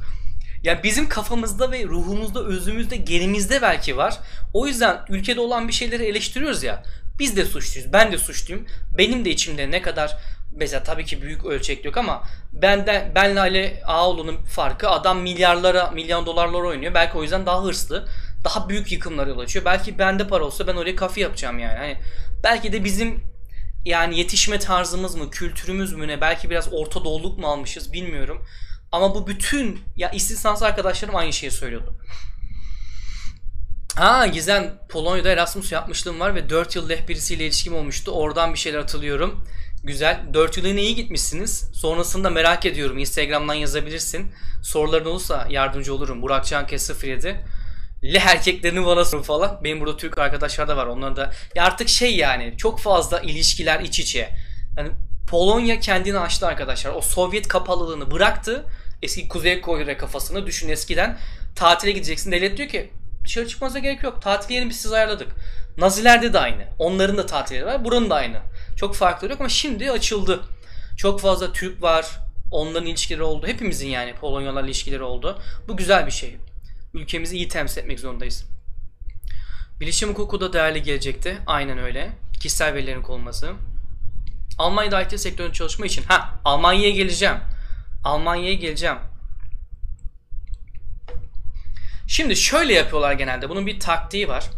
Yani bizim kafamızda ve ruhumuzda, özümüzde, genimizde belki var. O yüzden ülkede olan bir şeyleri eleştiriyoruz ya. Biz de suçluyuz. Ben de suçluyum. Benim de içimde ne kadar mesela tabii ki büyük ölçek yok ama benden benle Ali Ağoğlu'nun farkı adam milyarlara, milyon dolarlara oynuyor. Belki o yüzden daha hırslı. Daha büyük yıkımlara yol açıyor. Belki bende para olsa ben oraya kafe yapacağım yani. Hani belki de bizim yani yetişme tarzımız mı, kültürümüz mü ne? Belki biraz Orta Doğuluk mu almışız bilmiyorum. Ama bu bütün ya istisnasız arkadaşlarım aynı şeyi söylüyordu. Ha Gizem Polonya'da Erasmus yapmışlığım var ve 4 yıl rehberisiyle ilişkim olmuştu. Oradan bir şeyler hatırlıyorum. Güzel. 4 yıl yine iyi gitmişsiniz. Sonrasında merak ediyorum. Instagram'dan yazabilirsin. Soruların olursa yardımcı olurum. Burak Çanke 07. Le erkeklerini bana sorun falan. Benim burada Türk arkadaşlar da var. Onlar da ya artık şey yani çok fazla ilişkiler iç içe. Yani Polonya kendini açtı arkadaşlar. O Sovyet kapalılığını bıraktı. Eski Kuzey Kore kafasını düşün eskiden. Tatile gideceksin. Devlet diyor ki dışarı çıkmanıza gerek yok. Tatil yerini biz siz ayarladık. Nazilerde de aynı. Onların da tatilleri var. Buranın da aynı. Çok farklı yok ama şimdi açıldı. Çok fazla Türk var. Onların ilişkileri oldu. Hepimizin yani Polonyalarla ilişkileri oldu. Bu güzel bir şey. Ülkemizi iyi temsil etmek zorundayız. Bilişim hukuku da değerli gelecekti. Aynen öyle. Kişisel verilerin konulması. Almanya'da IT sektöründe çalışma için. Ha Almanya'ya geleceğim. Almanya'ya geleceğim. Şimdi şöyle yapıyorlar genelde. Bunun bir taktiği var.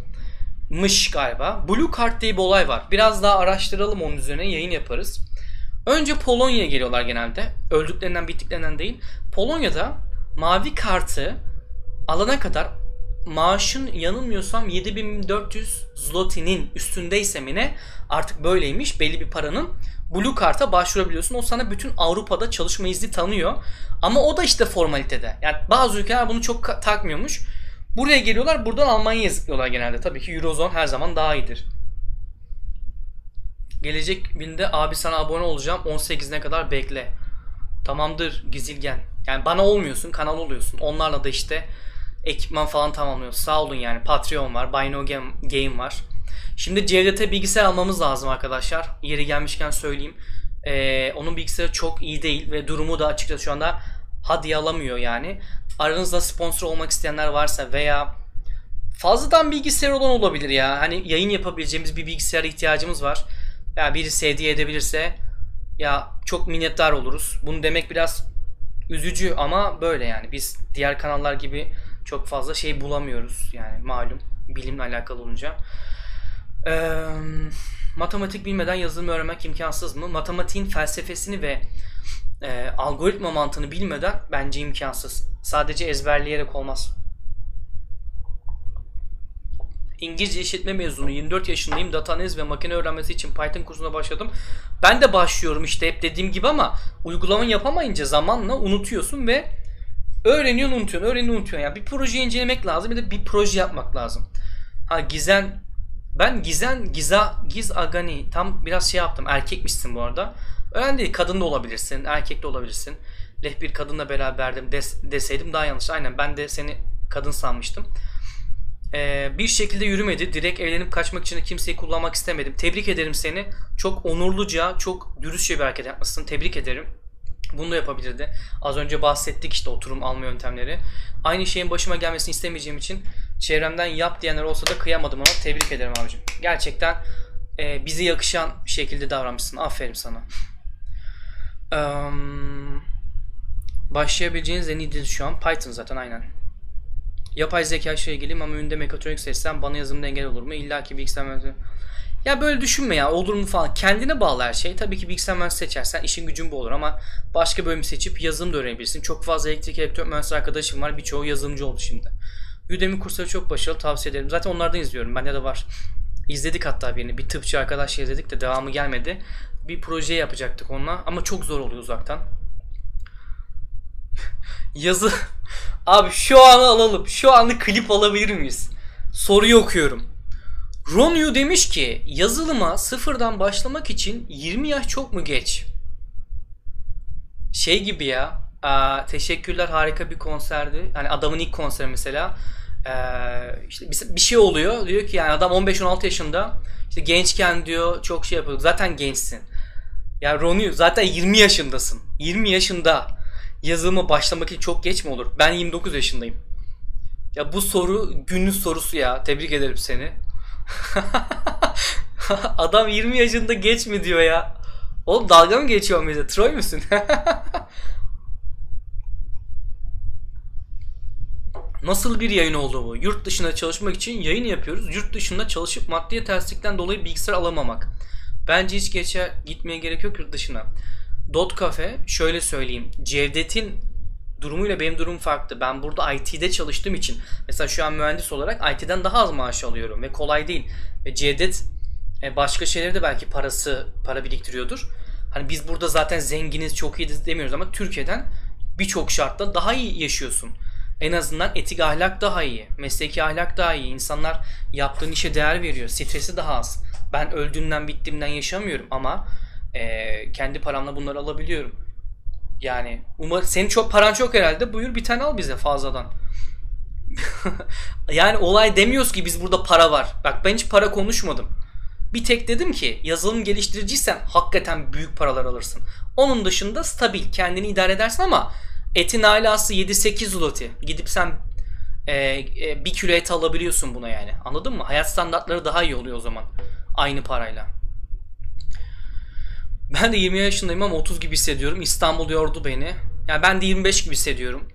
Mış galiba. Blue Card diye bir olay var. Biraz daha araştıralım onun üzerine yayın yaparız. Önce Polonya'ya geliyorlar genelde. Öldüklerinden bittiklerinden değil. Polonya'da mavi kartı alana kadar maaşın yanılmıyorsam 7400 zlotinin üstündeyse mi ne artık böyleymiş belli bir paranın Blue Card'a başvurabiliyorsun. O sana bütün Avrupa'da çalışma izni tanıyor. Ama o da işte formalitede. Yani bazı ülkeler bunu çok takmıyormuş. Buraya geliyorlar buradan Almanya'ya zıplıyorlar genelde. Tabii ki Eurozone her zaman daha iyidir. Gelecek binde abi sana abone olacağım 18'ine kadar bekle. Tamamdır Gizilgen. Yani bana olmuyorsun kanal oluyorsun. Onlarla da işte ekipman falan tamamlıyoruz. Sağ olun yani. Patreon var. Buy No Game, Game var. Şimdi CRT bilgisayar almamız lazım arkadaşlar. Yeri gelmişken söyleyeyim. Ee, onun bilgisayarı çok iyi değil ve durumu da açıkçası şu anda hadi alamıyor yani. Aranızda sponsor olmak isteyenler varsa veya fazladan bilgisayar olan olabilir ya. Hani yayın yapabileceğimiz bir bilgisayara ihtiyacımız var. Ya birisi hediye edebilirse ya çok minnettar oluruz. Bunu demek biraz Üzücü ama böyle yani. Biz diğer kanallar gibi çok fazla şey bulamıyoruz. Yani malum bilimle alakalı olunca. Ee, matematik bilmeden yazılımı öğrenmek imkansız mı? Matematiğin felsefesini ve e, algoritma mantığını bilmeden bence imkansız. Sadece ezberleyerek olmaz. İngilizce işletme mezunu 24 yaşındayım. Data analiz ve makine öğrenmesi için Python kursuna başladım. Ben de başlıyorum işte hep dediğim gibi ama uygulama yapamayınca zamanla unutuyorsun ve öğreniyorsun unutuyorsun öğreniyorsun unutuyorsun. Yani bir proje incelemek lazım bir de bir proje yapmak lazım. Ha Gizen ben Gizen Giza Giz Agani tam biraz şey yaptım erkekmişsin bu arada. Önemli değil kadın da olabilirsin erkek de olabilirsin. Leh bir kadınla beraberdim des, deseydim daha yanlış. Aynen ben de seni kadın sanmıştım. Ee, bir şekilde yürümedi. Direkt evlenip kaçmak için kimseyi kullanmak istemedim. Tebrik ederim seni. Çok onurluca, çok dürüstçe bir hareket yapmışsın. Tebrik ederim. Bunu da yapabilirdi. Az önce bahsettik işte oturum alma yöntemleri. Aynı şeyin başıma gelmesini istemeyeceğim için çevremden yap diyenler olsa da kıyamadım ona. Tebrik ederim abicim. Gerçekten e, bize yakışan şekilde davranmışsın. Aferin sana. Um, başlayabileceğiniz en iyi dil şu an Python zaten aynen. Yapay zeka ile ilgiliyim ama önünde mekatronik seçsem bana yazılımda engel olur mu? İlla ki bilgisayar mühendisliği. Ya böyle düşünme ya olur mu falan. Kendine bağlı her şey. Tabii ki bilgisayar mühendisliği seçersen işin gücün bu olur ama başka bölüm seçip yazılım da öğrenebilirsin. Çok fazla elektrik elektronik mühendisliği arkadaşım var. Birçoğu yazılımcı oldu şimdi. Udemy kursları çok başarılı tavsiye ederim. Zaten onlardan izliyorum. Bende de var. İzledik hatta birini. Bir tıpçı arkadaşla izledik de devamı gelmedi. Bir proje yapacaktık onunla ama çok zor oluyor uzaktan. Yazı Abi şu anı alalım. Şu anı klip alabilir miyiz? Soruyu okuyorum. Ronyu demiş ki yazılıma sıfırdan başlamak için 20 yaş çok mu geç? Şey gibi ya. Aa, teşekkürler harika bir konserdi. Hani adamın ilk konseri mesela. Ee, işte bir şey oluyor. Diyor ki yani adam 15-16 yaşında. İşte gençken diyor çok şey yapıyor. Zaten gençsin. Ya Ronyu zaten 20 yaşındasın. 20 yaşında yazılıma başlamak için çok geç mi olur? Ben 29 yaşındayım. Ya bu soru günün sorusu ya. Tebrik ederim seni. Adam 20 yaşında geç mi diyor ya. Oğlum dalga mı geçiyor bize? Troy musun? Nasıl bir yayın oldu bu? Yurt dışında çalışmak için yayın yapıyoruz. Yurt dışında çalışıp maddi yetersizlikten dolayı bilgisayar alamamak. Bence hiç geçe gitmeye gerek yok yurt dışına. Dot Cafe şöyle söyleyeyim. Cevdet'in durumuyla benim durum farklı. Ben burada IT'de çalıştığım için mesela şu an mühendis olarak IT'den daha az maaş alıyorum ve kolay değil. Ve Cevdet e, başka şeyleri de belki parası para biriktiriyordur. Hani biz burada zaten zenginiz çok iyi demiyoruz ama Türkiye'den birçok şartta daha iyi yaşıyorsun. En azından etik ahlak daha iyi. Mesleki ahlak daha iyi. İnsanlar yaptığın işe değer veriyor. Stresi daha az. Ben öldüğümden bittiğimden yaşamıyorum ama e, kendi paramla bunları alabiliyorum. Yani umar senin çok paran çok herhalde. Buyur bir tane al bize fazladan. yani olay demiyoruz ki biz burada para var. Bak ben hiç para konuşmadım. Bir tek dedim ki yazılım geliştiriciysen hakikaten büyük paralar alırsın. Onun dışında stabil kendini idare edersin ama etin alası 7-8 zloty. Gidip sen e, e, bir kilo et alabiliyorsun buna yani. Anladın mı? Hayat standartları daha iyi oluyor o zaman. Aynı parayla. Ben de 20 yaşındayım ama 30 gibi hissediyorum. İstanbul yordu beni. Yani ben de 25 gibi hissediyorum.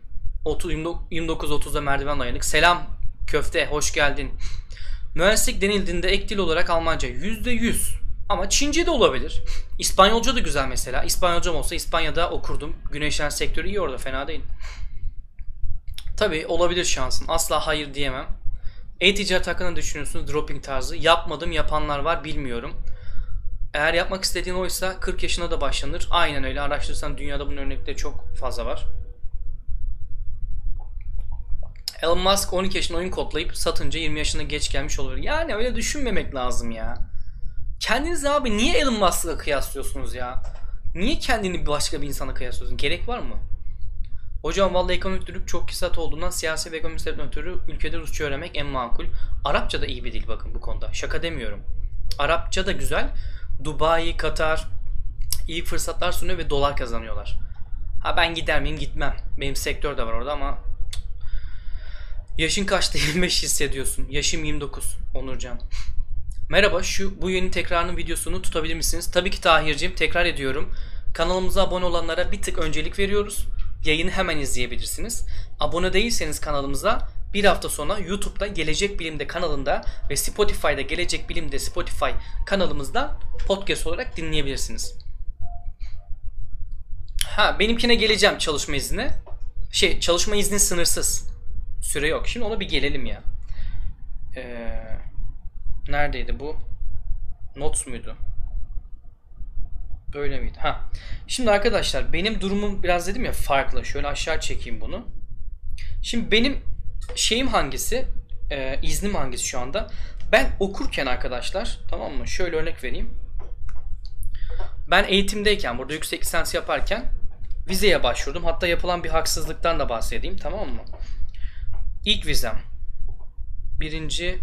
29-30'da merdiven dayanık. Selam köfte hoş geldin. Mühendislik denildiğinde ek dil olarak Almanca %100 ama Çince de olabilir. İspanyolca da güzel mesela. İspanyolcam olsa İspanya'da okurdum. Güneşlen sektörü iyi orada fena değil. Tabi olabilir şansın. Asla hayır diyemem. E-ticaret hakkında düşünüyorsunuz dropping tarzı. Yapmadım yapanlar var bilmiyorum. Eğer yapmak istediğin oysa 40 yaşına da başlanır. Aynen öyle. Araştırırsan dünyada bunun örnekleri çok fazla var. Elon Musk 12 yaşında oyun kodlayıp satınca 20 yaşına geç gelmiş olur. Yani öyle düşünmemek lazım ya. Kendiniz abi niye Elon Musk'la kıyaslıyorsunuz ya? Niye kendini başka bir insana kıyaslıyorsun? Gerek var mı? Hocam vallahi ekonomik dürük çok kısat olduğundan siyasi ve ekonomik sebepten ötürü ülkede Rusça öğrenmek en makul. Arapça da iyi bir dil bakın bu konuda. Şaka demiyorum. Arapça da güzel. Dubai, Katar iyi fırsatlar sunuyor ve dolar kazanıyorlar. Ha ben gider miyim gitmem. Benim sektör de var orada ama Yaşın kaçta 25 hissediyorsun? Yaşım 29 Onurcan. Merhaba şu bu yeni tekrarının videosunu tutabilir misiniz? Tabii ki Tahir'cim tekrar ediyorum. Kanalımıza abone olanlara bir tık öncelik veriyoruz. Yayını hemen izleyebilirsiniz. Abone değilseniz kanalımıza bir hafta sonra YouTube'da Gelecek Bilim'de kanalında ve Spotify'da Gelecek Bilim'de Spotify kanalımızda podcast olarak dinleyebilirsiniz. Ha benimkine geleceğim çalışma izni. Şey çalışma izni sınırsız. Süre yok. Şimdi ona bir gelelim ya. Ee, neredeydi bu? Notes muydu? Böyle miydi? Ha. Şimdi arkadaşlar benim durumum biraz dedim ya farklı. Şöyle aşağı çekeyim bunu. Şimdi benim şeyim hangisi? Ee, iznim hangisi şu anda? Ben okurken arkadaşlar tamam mı? Şöyle örnek vereyim. Ben eğitimdeyken burada yüksek lisans yaparken vizeye başvurdum. Hatta yapılan bir haksızlıktan da bahsedeyim tamam mı? İlk vizem. Birinci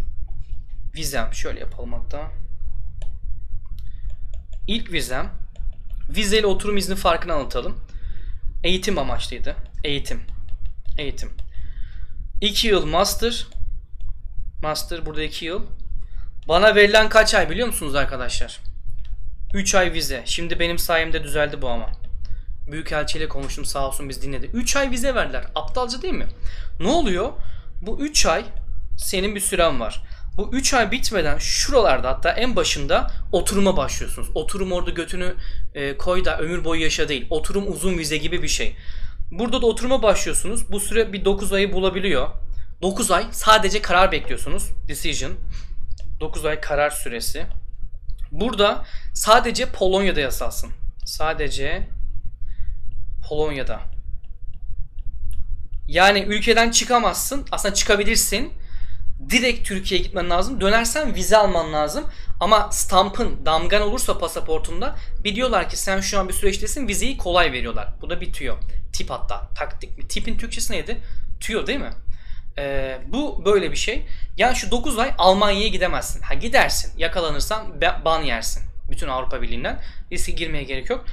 vizem. Şöyle yapalım hatta. İlk vizem. Vizeyle oturum izni farkını anlatalım. Eğitim amaçlıydı. Eğitim. Eğitim. 2 yıl master. Master burada 2 yıl. Bana verilen kaç ay biliyor musunuz arkadaşlar? 3 ay vize. Şimdi benim sayemde düzeldi bu ama. Büyükelçiyle konuştum sağ olsun biz dinledi. 3 ay vize verdiler. Aptalca değil mi? Ne oluyor? Bu 3 ay senin bir süren var. Bu 3 ay bitmeden şuralarda hatta en başında oturuma başlıyorsunuz. Oturum orada götünü e, koy da ömür boyu yaşa değil. Oturum uzun vize gibi bir şey. Burada da oturuma başlıyorsunuz. Bu süre bir 9 ayı bulabiliyor. 9 ay sadece karar bekliyorsunuz. Decision. 9 ay karar süresi. Burada sadece Polonya'da yasalsın. Sadece Polonya'da. Yani ülkeden çıkamazsın. Aslında çıkabilirsin. Direkt Türkiye'ye gitmen lazım. Dönersen vize alman lazım. Ama stampın, damgan olursa pasaportunda biliyorlar ki sen şu an bir süreçtesin. Vizeyi kolay veriyorlar. Bu da bir tüyo. Tip hatta. Taktik mi? Tipin Türkçesi neydi? Tüyo değil mi? Ee, bu böyle bir şey. Yani şu 9 ay Almanya'ya gidemezsin. Ha gidersin. Yakalanırsan ban yersin. Bütün Avrupa Birliği'nden. Riske girmeye gerek yok.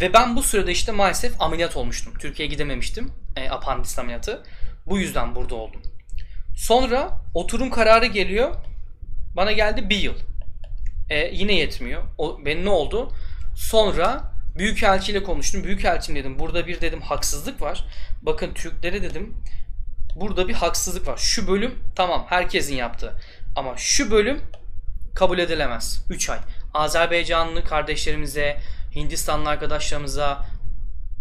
Ve ben bu sürede işte maalesef ameliyat olmuştum. Türkiye'ye gidememiştim. E, apandis ameliyatı. Bu yüzden burada oldum. Sonra oturum kararı geliyor. Bana geldi bir yıl. E, yine yetmiyor. O, ben ne oldu? Sonra Büyükelçiyle konuştum. Büyükelçim dedim. Burada bir dedim haksızlık var. Bakın Türklere dedim. Burada bir haksızlık var. Şu bölüm tamam herkesin yaptığı. Ama şu bölüm kabul edilemez. 3 ay. Azerbaycanlı kardeşlerimize, Hindistanlı arkadaşlarımıza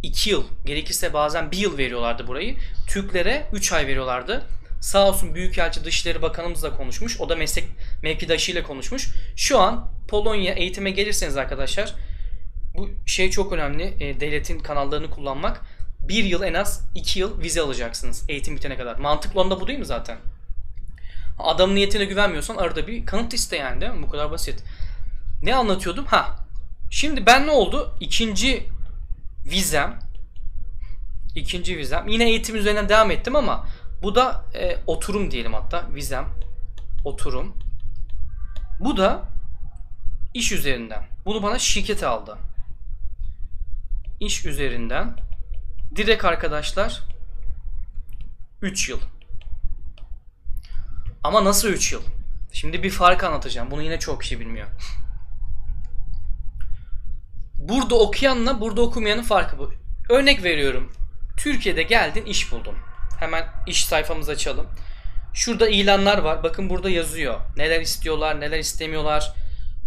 2 yıl, gerekirse bazen 1 yıl veriyorlardı burayı. Türklere 3 ay veriyorlardı. Sağ olsun Büyükelçi Dışişleri Bakanımızla konuşmuş. O da meslek mevkidaşıyla konuşmuş. Şu an Polonya eğitime gelirseniz arkadaşlar bu şey çok önemli. E, devletin kanallarını kullanmak. Bir yıl en az iki yıl vize alacaksınız eğitim bitene kadar. Mantıklı onda bu değil mi zaten? Adamın niyetine güvenmiyorsan arada bir kanıt iste yani değil mi? Bu kadar basit. Ne anlatıyordum? Ha. Şimdi ben ne oldu? İkinci vizem ikinci vizem. Yine eğitim üzerinden devam ettim ama bu da e, oturum diyelim hatta. Vizem. Oturum. Bu da iş üzerinden. Bunu bana şirket aldı iş üzerinden direkt arkadaşlar 3 yıl. Ama nasıl 3 yıl? Şimdi bir fark anlatacağım. Bunu yine çok kişi bilmiyor. Burada okuyanla burada okumayanın farkı bu. Örnek veriyorum. Türkiye'de geldin iş buldun. Hemen iş sayfamızı açalım. Şurada ilanlar var. Bakın burada yazıyor. Neler istiyorlar, neler istemiyorlar.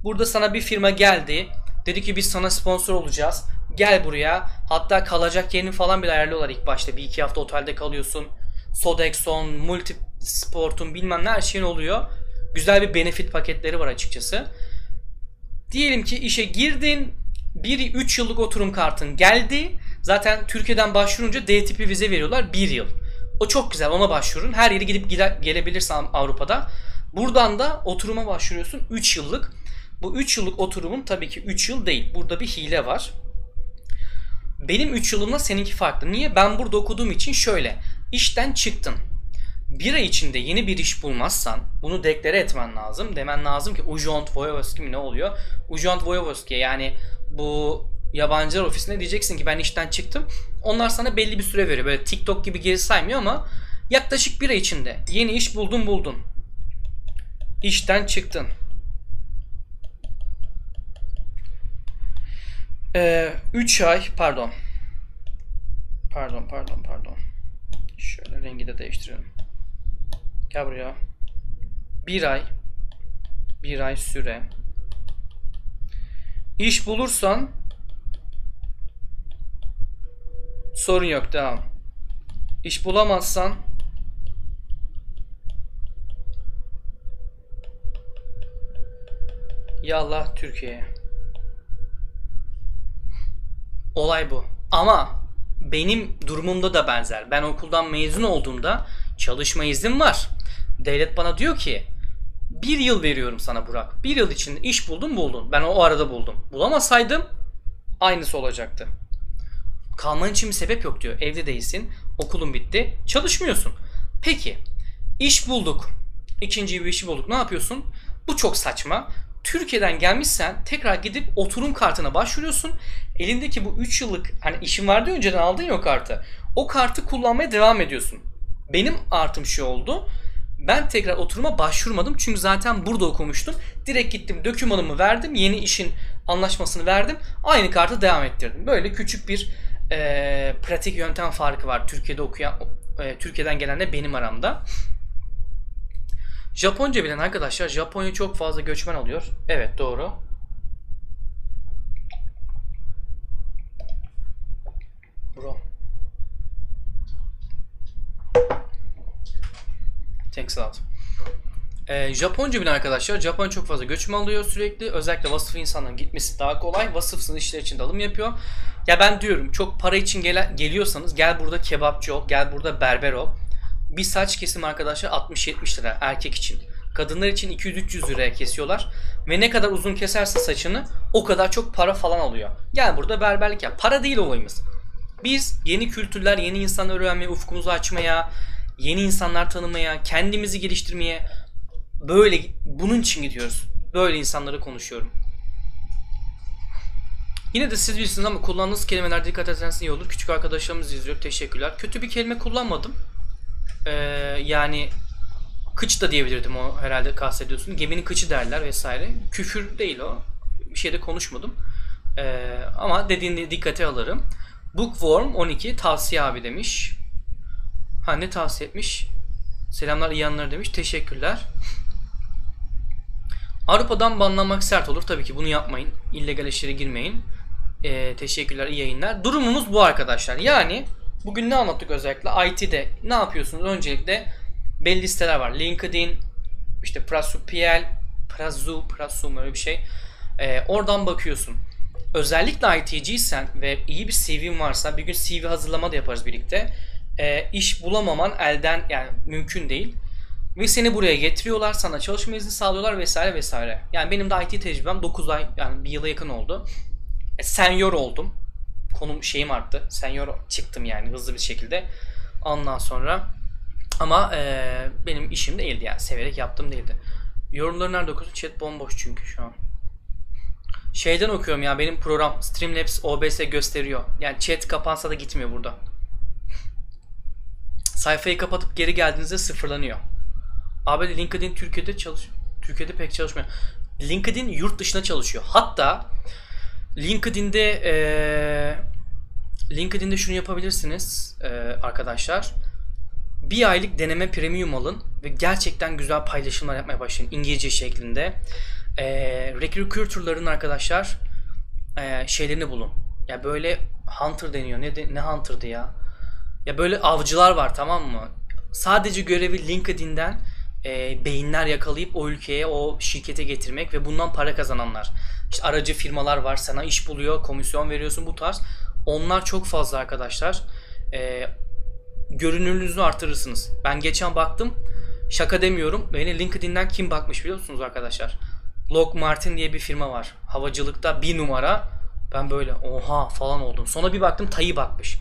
Burada sana bir firma geldi. Dedi ki biz sana sponsor olacağız. Gel buraya. Hatta kalacak yerini falan bile ayarlıyorlar ilk başta. Bir iki hafta otelde kalıyorsun. Sodexon, Multisport'un bilmem ne her şeyin oluyor. Güzel bir benefit paketleri var açıkçası. Diyelim ki işe girdin. 1-3 yıllık oturum kartın geldi. Zaten Türkiye'den başvurunca D tipi vize veriyorlar 1 yıl. O çok güzel ona başvurun. Her yere gidip gelebilirsin Avrupa'da. Buradan da oturuma başvuruyorsun 3 yıllık. Bu 3 yıllık oturumun tabii ki 3 yıl değil. Burada bir hile var. Benim 3 yılımla seninki farklı. Niye? Ben burada okuduğum için şöyle. İşten çıktın. Bir ay içinde yeni bir iş bulmazsan bunu deklare etmen lazım. Demen lazım ki Ujont Voyevosky mi ne oluyor? Ujont Voyevosky yani bu yabancılar ofisine diyeceksin ki ben işten çıktım. Onlar sana belli bir süre veriyor. Böyle TikTok gibi geri saymıyor ama yaklaşık bir ay içinde yeni iş buldun buldun. İşten çıktın. 3 ee, ay pardon Pardon pardon pardon. Şöyle rengi de değiştirelim. Gel buraya. Bir ay. Bir ay süre. İş bulursan sorun yok devam. İş bulamazsan Yallah Türkiye'ye. Olay bu. Ama benim durumumda da benzer. Ben okuldan mezun olduğumda çalışma iznim var. Devlet bana diyor ki bir yıl veriyorum sana Burak. Bir yıl içinde iş buldun buldun. Ben o arada buldum. Bulamasaydım aynısı olacaktı. Kalman için bir sebep yok diyor. Evde değilsin. Okulun bitti. Çalışmıyorsun. Peki. iş bulduk. İkinci bir işi bulduk. Ne yapıyorsun? Bu çok saçma. Türkiye'den gelmişsen tekrar gidip oturum kartına başvuruyorsun. Elindeki bu 3 yıllık hani işin vardı önceden aldın ya o kartı. O kartı kullanmaya devam ediyorsun. Benim artım şu oldu. Ben tekrar oturuma başvurmadım çünkü zaten burada okumuştum. Direkt gittim dokümanımı verdim. Yeni işin anlaşmasını verdim. Aynı kartı devam ettirdim. Böyle küçük bir e, pratik yöntem farkı var Türkiye'de okuyan e, Türkiye'den gelenle benim aramda. Japonca bilen arkadaşlar Japonya çok fazla göçmen alıyor. Evet doğru. Bro. Thanks a lot. Ee, Japonca bilen arkadaşlar Japonya çok fazla göçmen alıyor sürekli. Özellikle vasıflı insanların gitmesi daha kolay. Vasıfsız işler için de alım yapıyor. Ya ben diyorum çok para için gel geliyorsanız gel burada kebapçı ol, gel burada berber ol. Bir saç kesim arkadaşlar 60-70 lira erkek için. Kadınlar için 200-300 liraya kesiyorlar. Ve ne kadar uzun keserse saçını o kadar çok para falan alıyor. Gel burada berberlik yap. Para değil olayımız. Biz yeni kültürler, yeni insanlar öğrenmeye, ufkumuzu açmaya, yeni insanlar tanımaya, kendimizi geliştirmeye böyle bunun için gidiyoruz. Böyle insanlara konuşuyorum. Yine de siz bilirsiniz ama kullandığınız kelimelerde dikkat ederseniz iyi olur. Küçük arkadaşlarımız izliyor. Teşekkürler. Kötü bir kelime kullanmadım. Ee, yani kıç da diyebilirdim o herhalde kastediyorsun. Geminin kıçı derler vesaire. Küfür değil o. Bir şeyde konuşmadım. Ee, ama dediğini dikkate alırım. Bookworm 12 tavsiye abi demiş. Ha ne tavsiye etmiş? Selamlar iyi anlar demiş. Teşekkürler. Avrupa'dan banlanmak sert olur. Tabii ki bunu yapmayın. İllegal işlere girmeyin. Ee, teşekkürler iyi yayınlar. Durumumuz bu arkadaşlar. Yani bugün ne anlattık özellikle? IT'de ne yapıyorsunuz? Öncelikle belli listeler var. LinkedIn, işte Prasupiel, Prazu, Prasum öyle bir şey. Ee, oradan bakıyorsun. Özellikle IT'ciysen ve iyi bir CV'in varsa bir gün CV hazırlama da yaparız birlikte. Ee, iş bulamaman elden yani mümkün değil. Ve seni buraya getiriyorlar, sana çalışma izni sağlıyorlar vesaire vesaire. Yani benim de IT tecrübem 9 ay yani bir yıla yakın oldu. E, senior oldum. Konum şeyim arttı. Senior çıktım yani hızlı bir şekilde. Ondan sonra ama e, benim işim değildi yani severek yaptım değildi. Yorumları nerede okuyorsun? Chat bomboş çünkü şu an. Şeyden okuyorum ya benim program Streamlabs OBS gösteriyor. Yani chat kapansa da gitmiyor burada. Sayfayı kapatıp geri geldiğinizde sıfırlanıyor. Abi LinkedIn Türkiye'de çalış Türkiye'de pek çalışmıyor. LinkedIn yurt dışına çalışıyor. Hatta LinkedIn'de ee, LinkedIn'de şunu yapabilirsiniz e, arkadaşlar. Bir aylık deneme premium alın ve gerçekten güzel paylaşımlar yapmaya başlayın İngilizce şeklinde. E, recruiter'ların arkadaşlar e, şeylerini bulun. Ya böyle hunter deniyor. Ne de, ne hunter'dı ya? Ya böyle avcılar var tamam mı? Sadece görevi LinkedIn'den e, beyinler yakalayıp o ülkeye, o şirkete getirmek ve bundan para kazananlar. İşte aracı firmalar var, sana iş buluyor, komisyon veriyorsun bu tarz. Onlar çok fazla arkadaşlar. E, görünürlüğünüzü artırırsınız. Ben geçen baktım, şaka demiyorum. Beni LinkedIn'den kim bakmış biliyor musunuz arkadaşlar? Lock Martin diye bir firma var. Havacılıkta bir numara. Ben böyle oha falan oldum. Sonra bir baktım Tayı bakmış.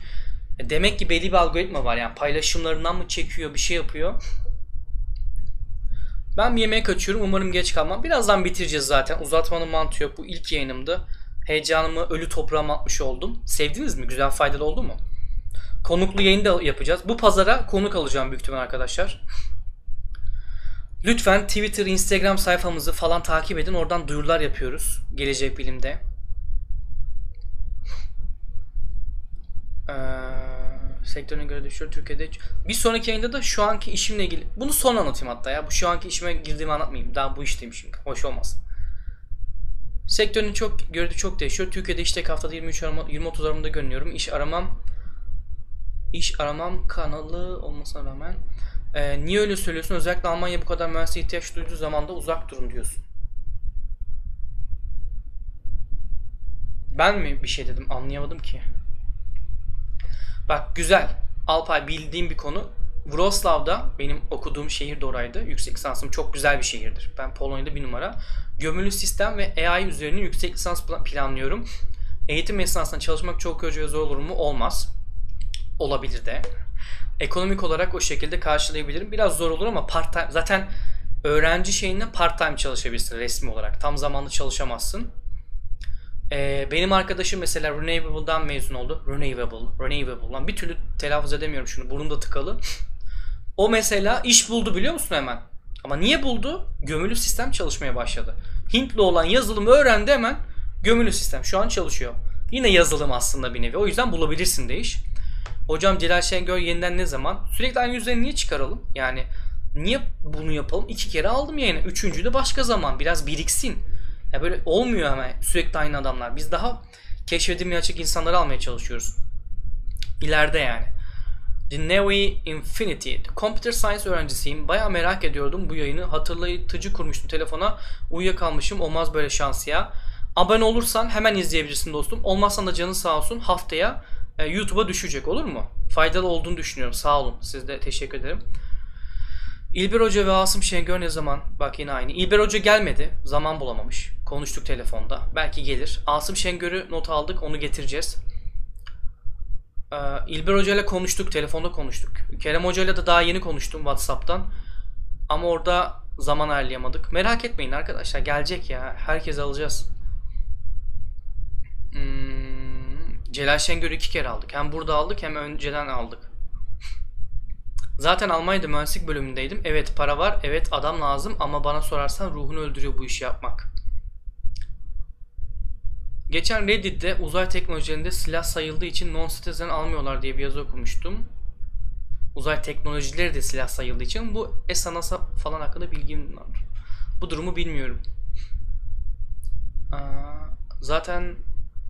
E, demek ki belli bir algoritma var yani paylaşımlarından mı çekiyor bir şey yapıyor. Ben bir yemeğe kaçıyorum. Umarım geç kalmam. Birazdan bitireceğiz zaten. Uzatmanın mantığı yok. Bu ilk yayınımdı. Heyecanımı ölü toprağa atmış oldum. Sevdiniz mi? Güzel faydalı oldu mu? Konuklu yayın da yapacağız. Bu pazara konuk alacağım büyük ihtimal arkadaşlar. Lütfen Twitter, Instagram sayfamızı falan takip edin. Oradan duyurular yapıyoruz. Gelecek bilimde. Ee, sektörüne göre düşüyor Türkiye'de. Bir sonraki yayında da şu anki işimle ilgili. Bunu son anlatayım hatta ya. Bu şu anki işime girdiğimi anlatmayayım. Daha bu işteyim şimdi. Hoş olmaz. Sektörün çok gördüğü çok değişiyor. Türkiye'de işte haftada 23 arama, 20-30 aramada görünüyorum. İş aramam iş aramam kanalı olmasına rağmen ee, niye öyle söylüyorsun? Özellikle Almanya bu kadar mühendisliğe ihtiyaç duyduğu zaman da uzak durun diyorsun. Ben mi bir şey dedim anlayamadım ki. Bak güzel. Alpay bildiğim bir konu. Wrocław'da benim okuduğum şehir de oraydı. Yüksek lisansım çok güzel bir şehirdir. Ben Polonya'da bir numara. Gömülü sistem ve AI üzerine yüksek lisans planlıyorum. Eğitim esnasında çalışmak çok ve zor olur mu? Olmaz. Olabilir de. Ekonomik olarak o şekilde karşılayabilirim. Biraz zor olur ama part time zaten öğrenci şeyinde part time çalışabilirsin resmi olarak. Tam zamanlı çalışamazsın. Ee, benim arkadaşım mesela Renewable'dan mezun oldu. Renewable, Renewable. Lan bir türlü telaffuz edemiyorum şunu. Burnumda tıkalı. O mesela iş buldu biliyor musun hemen? Ama niye buldu? Gömülü sistem çalışmaya başladı. Hintli olan yazılım öğrendi hemen. Gömülü sistem şu an çalışıyor. Yine yazılım aslında bir nevi. O yüzden bulabilirsin de iş. Hocam Celal Şengör yeniden ne zaman? Sürekli aynı yüzden niye çıkaralım? Yani niye bunu yapalım? İki kere aldım yayını. Üçüncü de başka zaman. Biraz biriksin. Ya böyle olmuyor hemen sürekli aynı adamlar. Biz daha keşfedilmeye açık insanları almaya çalışıyoruz. İleride yani. Nevi Infinity. Computer Science öğrencisiyim. Baya merak ediyordum bu yayını. Hatırlayıcı kurmuştum telefona. Uyuyakalmışım. Olmaz böyle şans ya. Abone olursan hemen izleyebilirsin dostum. Olmazsan da canın sağ olsun. Haftaya e, YouTube'a düşecek olur mu? Faydalı olduğunu düşünüyorum. Sağ olun. Siz de teşekkür ederim. İlber Hoca ve Asım Şengör ne zaman? Bak yine aynı. İlber Hoca gelmedi. Zaman bulamamış. Konuştuk telefonda. Belki gelir. Asım Şengör'ü not aldık. Onu getireceğiz. Ee, İlber Hoca ile konuştuk. Telefonda konuştuk. Kerem Hoca ile de daha yeni konuştum WhatsApp'tan. Ama orada zaman ayarlayamadık. Merak etmeyin arkadaşlar. Gelecek ya. Herkes alacağız. Hmm, Celal Şengör'ü iki kere aldık. Hem burada aldık hem önceden aldık. Zaten Almanya'da mühendislik bölümündeydim. Evet para var, evet adam lazım ama bana sorarsan ruhunu öldürüyor bu işi yapmak. Geçen Reddit'te uzay teknolojilerinde silah sayıldığı için non-citizen almıyorlar diye bir yazı okumuştum. Uzay teknolojileri de silah sayıldığı için bu ESA NASA falan hakkında bilgim var. Bu durumu bilmiyorum. Zaten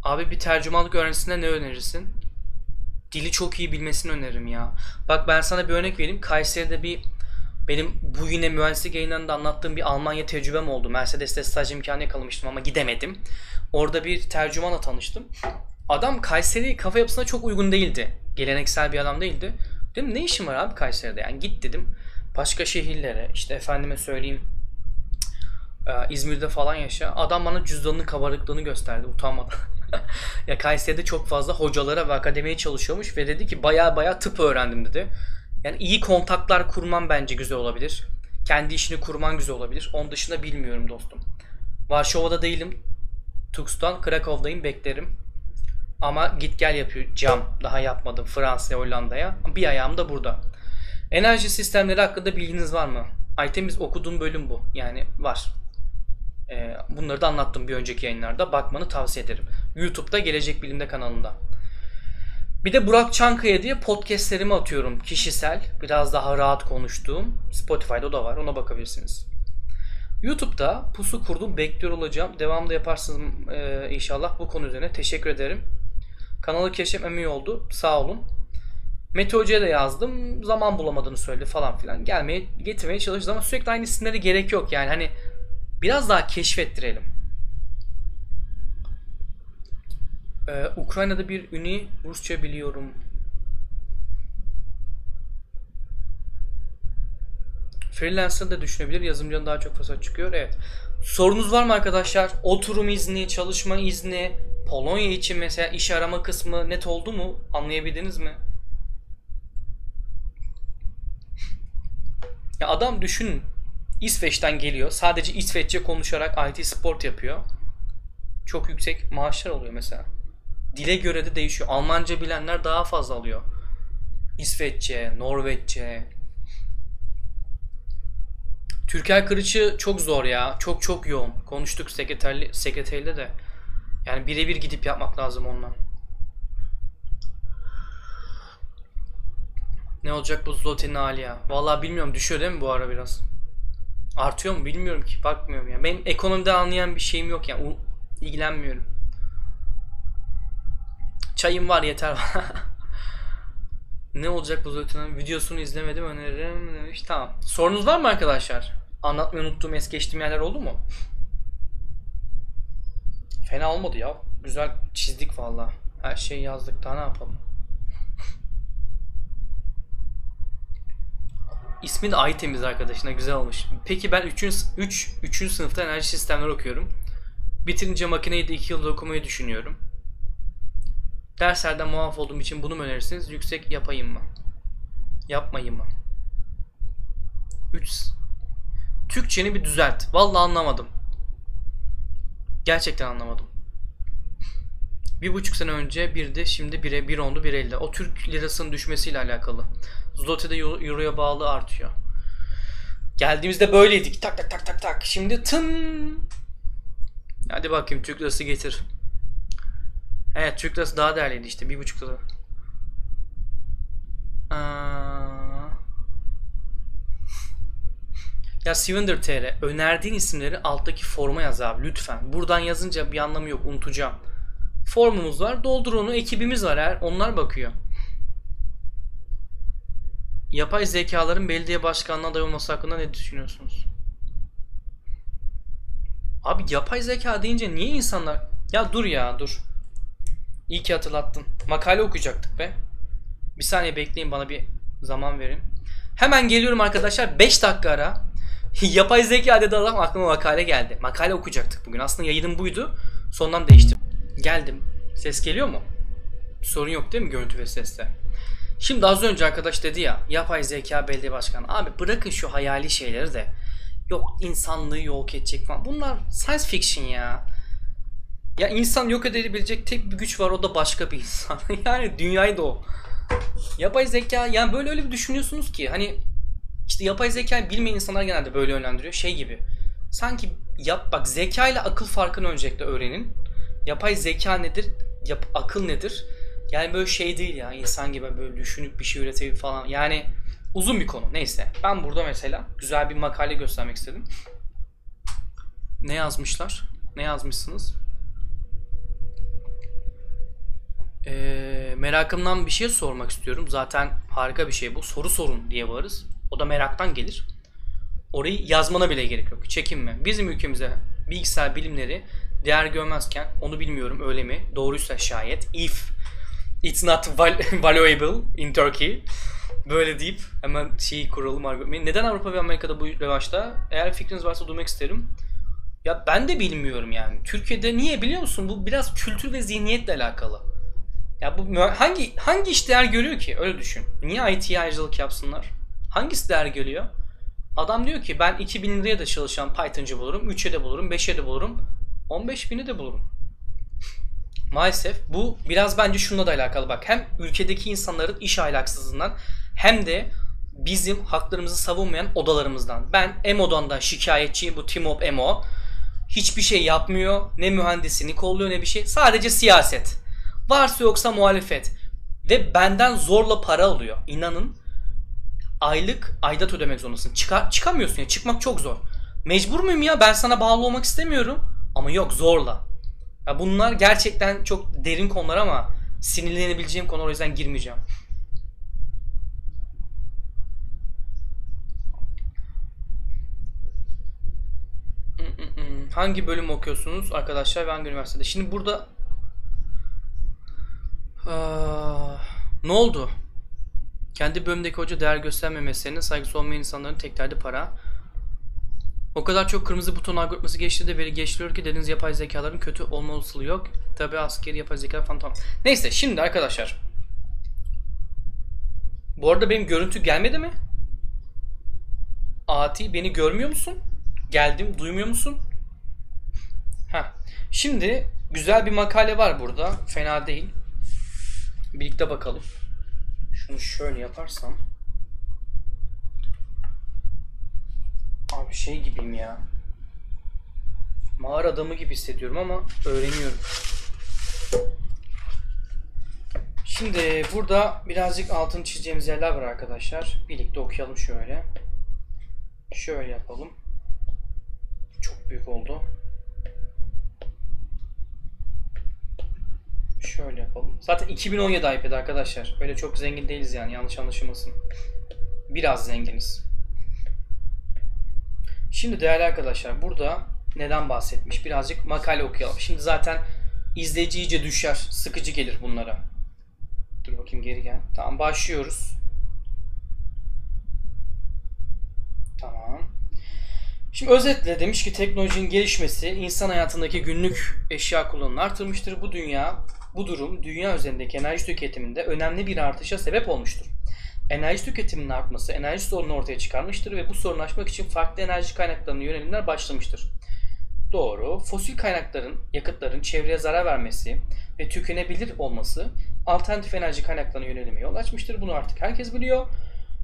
abi bir tercümanlık öğrencisine ne önerirsin? Dili çok iyi bilmesini öneririm ya. Bak ben sana bir örnek vereyim. Kayseri'de bir benim bu yine mühendislik yayınlarında anlattığım bir Almanya tecrübem oldu. Mercedes'te staj imkanı yakalamıştım ama gidemedim. Orada bir tercümanla tanıştım. Adam Kayseri kafa yapısına çok uygun değildi. Geleneksel bir adam değildi. Dedim ne işin var abi Kayseri'de? Yani git dedim. Başka şehirlere işte efendime söyleyeyim İzmir'de falan yaşa. Adam bana cüzdanını kabarıklığını gösterdi utanmadan. ya Kayseri'de çok fazla hocalara ve akademiye çalışıyormuş ve dedi ki baya baya tıp öğrendim dedi. Yani iyi kontaklar kurman bence güzel olabilir. Kendi işini kurman güzel olabilir. Onun dışında bilmiyorum dostum. Varşova'da değilim. Tux'tan Krakow'dayım beklerim. Ama git gel yapıyor cam. Daha yapmadım Fransa'ya, Hollanda'ya. Bir ayağım da burada. Enerji sistemleri hakkında bilginiz var mı? Aytemiz okuduğum bölüm bu. Yani var. Ee, bunları da anlattım bir önceki yayınlarda. Bakmanı tavsiye ederim. YouTube'da Gelecek Bilim'de kanalında. Bir de Burak Çankaya diye podcastlerimi atıyorum kişisel. Biraz daha rahat konuştuğum. Spotify'da da var ona bakabilirsiniz. YouTube'da pusu kurdum bekliyor olacağım. Devamlı yaparsınız e, inşallah bu konu üzerine. Teşekkür ederim. Kanalı keşfetmem iyi oldu. Sağ olun. Mete Hoca'ya da yazdım. Zaman bulamadığını söyledi falan filan. Gelmeye, getirmeye çalıştı ama sürekli aynı isimlere gerek yok. Yani hani biraz daha keşfettirelim. Ee, Ukrayna'da bir ünlü Rusça biliyorum. Freelancer da düşünebilir. Yazılımcıdan daha çok fırsat çıkıyor. Evet. Sorunuz var mı arkadaşlar? Oturum izni, çalışma izni, Polonya için mesela iş arama kısmı net oldu mu? Anlayabildiniz mi? Ya adam düşünün. İsveç'ten geliyor. Sadece İsveççe konuşarak IT sport yapıyor. Çok yüksek maaşlar oluyor mesela. Dile göre de değişiyor. Almanca bilenler daha fazla alıyor. İsveççe, Norveççe. Türker Kırıç'ı çok zor ya. Çok çok yoğun. Konuştuk sekreterli, sekreteriyle de. Yani birebir gidip yapmak lazım ondan. Ne olacak bu Zloty'nin hali ya? Vallahi bilmiyorum düşüyor değil mi bu ara biraz? Artıyor mu bilmiyorum ki bakmıyorum ya. Benim ekonomide anlayan bir şeyim yok yani. U- ilgilenmiyorum. Çayım var yeter. ne olacak bu Zloty'nin videosunu izlemedim öneririm demiş. Tamam. Sorunuz var mı arkadaşlar? Anlatmayı unuttuğum es geçtiğim yerler oldu mu? Fena olmadı ya. Güzel çizdik valla. Her şeyi yazdık daha ne yapalım. İsmi de ay temiz arkadaşına güzel olmuş. Peki ben 3. 3 3. sınıfta enerji sistemleri okuyorum. Bitirince makineyi de 2 yılda okumayı düşünüyorum. Derslerden muaf olduğum için bunu mu önerirsiniz? Yüksek yapayım mı? Yapmayayım mı? 3 Türkçeni bir düzelt. Vallahi anlamadım. Gerçekten anlamadım. Bir buçuk sene önce bir de şimdi bire bir ondu bir elde. O Türk lirasının düşmesiyle alakalı. Zloty de euro- euroya bağlı artıyor. Geldiğimizde böyleydik. Tak tak tak tak tak. Şimdi tın. Hadi bakayım Türk lirası getir. Evet Türk lirası daha değerliydi işte. Bir buçuk lira. Aa. Ya Swinder TR önerdiğin isimleri alttaki forma yaz abi lütfen. Buradan yazınca bir anlamı yok unutacağım. Formumuz var. Doldur onu. Ekibimiz var eğer. Onlar bakıyor. Yapay zekaların belediye başkanlığına aday olması hakkında ne düşünüyorsunuz? Abi yapay zeka deyince niye insanlar... Ya dur ya dur. İyi ki hatırlattın. Makale okuyacaktık be. Bir saniye bekleyin bana bir zaman verin. Hemen geliyorum arkadaşlar. 5 dakika ara. Yapay zeka dedi adam aklıma makale geldi. Makale okuyacaktık bugün. Aslında yayınım buydu. Sondan değiştim. Geldim. Ses geliyor mu? Sorun yok değil mi görüntü ve seste? Şimdi az önce arkadaş dedi ya yapay zeka belediye başkanı. Abi bırakın şu hayali şeyleri de. Yok insanlığı yok edecek falan. Bunlar science fiction ya. Ya insan yok edebilecek tek bir güç var o da başka bir insan. yani dünyayı da o. Yapay zeka yani böyle öyle bir düşünüyorsunuz ki hani işte yapay zekayı bilmeyen insanlar genelde böyle yönlendiriyor. Şey gibi. Sanki yap bak zeka ile akıl farkını öncelikle öğrenin. Yapay zeka nedir? Yap, akıl nedir? Yani böyle şey değil ya insan gibi böyle düşünüp bir şey üretebilip falan. Yani uzun bir konu neyse. Ben burada mesela güzel bir makale göstermek istedim. Ne yazmışlar? Ne yazmışsınız? Ee, merakımdan bir şey sormak istiyorum. Zaten harika bir şey bu. Soru sorun diye varız. O da meraktan gelir. Orayı yazmana bile gerek yok. Çekinme. Bizim ülkemize bilgisayar bilimleri değer görmezken onu bilmiyorum öyle mi? Doğruysa şayet. If it's not val- valuable in Turkey. Böyle deyip hemen şeyi kuralım. argümanı. Neden Avrupa ve Amerika'da bu revaçta? Eğer fikriniz varsa duymak isterim. Ya ben de bilmiyorum yani. Türkiye'de niye biliyor musun? Bu biraz kültür ve zihniyetle alakalı. Ya bu hangi hangi iş değer görüyor ki? Öyle düşün. Niye IT'ye ayrıcalık yapsınlar? Hangisi değer görüyor? Adam diyor ki ben 2000 liraya da çalışan Python'cı bulurum, 3'e de bulurum, 5'e de bulurum, 15 bini de bulurum. Maalesef bu biraz bence şununla da alakalı bak. Hem ülkedeki insanların iş ahlaksızlığından hem de bizim haklarımızı savunmayan odalarımızdan. Ben Emo'dan da şikayetçiyim bu Timop Emo. Hiçbir şey yapmıyor. Ne mühendisini kolluyor ne bir şey. Sadece siyaset. Varsa yoksa muhalefet. Ve benden zorla para alıyor. İnanın aylık aidat ödemek zorundasın. Çıkar, çıkamıyorsun ya. Çıkmak çok zor. Mecbur muyum ya? Ben sana bağlı olmak istemiyorum. Ama yok zorla. Ya bunlar gerçekten çok derin konular ama sinirlenebileceğim konular o yüzden girmeyeceğim. Hangi bölüm okuyorsunuz arkadaşlar ve hangi üniversitede? Şimdi burada Aa, ne oldu? Kendi bölümdeki hoca değer göstermemesinin saygısı olmayan insanların tek derdi para. O kadar çok kırmızı buton algoritması geçti de veri geçiriyor ki dediğiniz yapay zekaların kötü olma olasılığı yok. Tabi askeri yapay zeka falan tamam. Neyse şimdi arkadaşlar. Bu arada benim görüntü gelmedi mi? Ati beni görmüyor musun? Geldim duymuyor musun? Ha. Şimdi güzel bir makale var burada. Fena değil. Birlikte bakalım. Şunu şöyle yaparsam. Abi şey gibiyim ya. Mağara adamı gibi hissediyorum ama öğreniyorum. Şimdi burada birazcık altın çizeceğimiz yerler var arkadaşlar. Birlikte okuyalım şöyle. Şöyle yapalım. Çok büyük oldu. Şöyle yapalım. Zaten 2017 iPad arkadaşlar. Öyle çok zengin değiliz yani yanlış anlaşılmasın. Biraz zenginiz. Şimdi değerli arkadaşlar burada neden bahsetmiş? Birazcık makale okuyalım. Şimdi zaten izleyici iyice düşer. Sıkıcı gelir bunlara. Dur bakayım geri gel. Tamam başlıyoruz. Tamam. Şimdi özetle demiş ki teknolojinin gelişmesi insan hayatındaki günlük eşya kullanımını artırmıştır. Bu dünya, bu durum dünya üzerindeki enerji tüketiminde önemli bir artışa sebep olmuştur. Enerji tüketiminin artması enerji sorunu ortaya çıkarmıştır ve bu sorunu aşmak için farklı enerji kaynaklarına yönelimler başlamıştır. Doğru. Fosil kaynakların, yakıtların çevreye zarar vermesi ve tükenebilir olması alternatif enerji kaynaklarına yönelime yol açmıştır. Bunu artık herkes biliyor.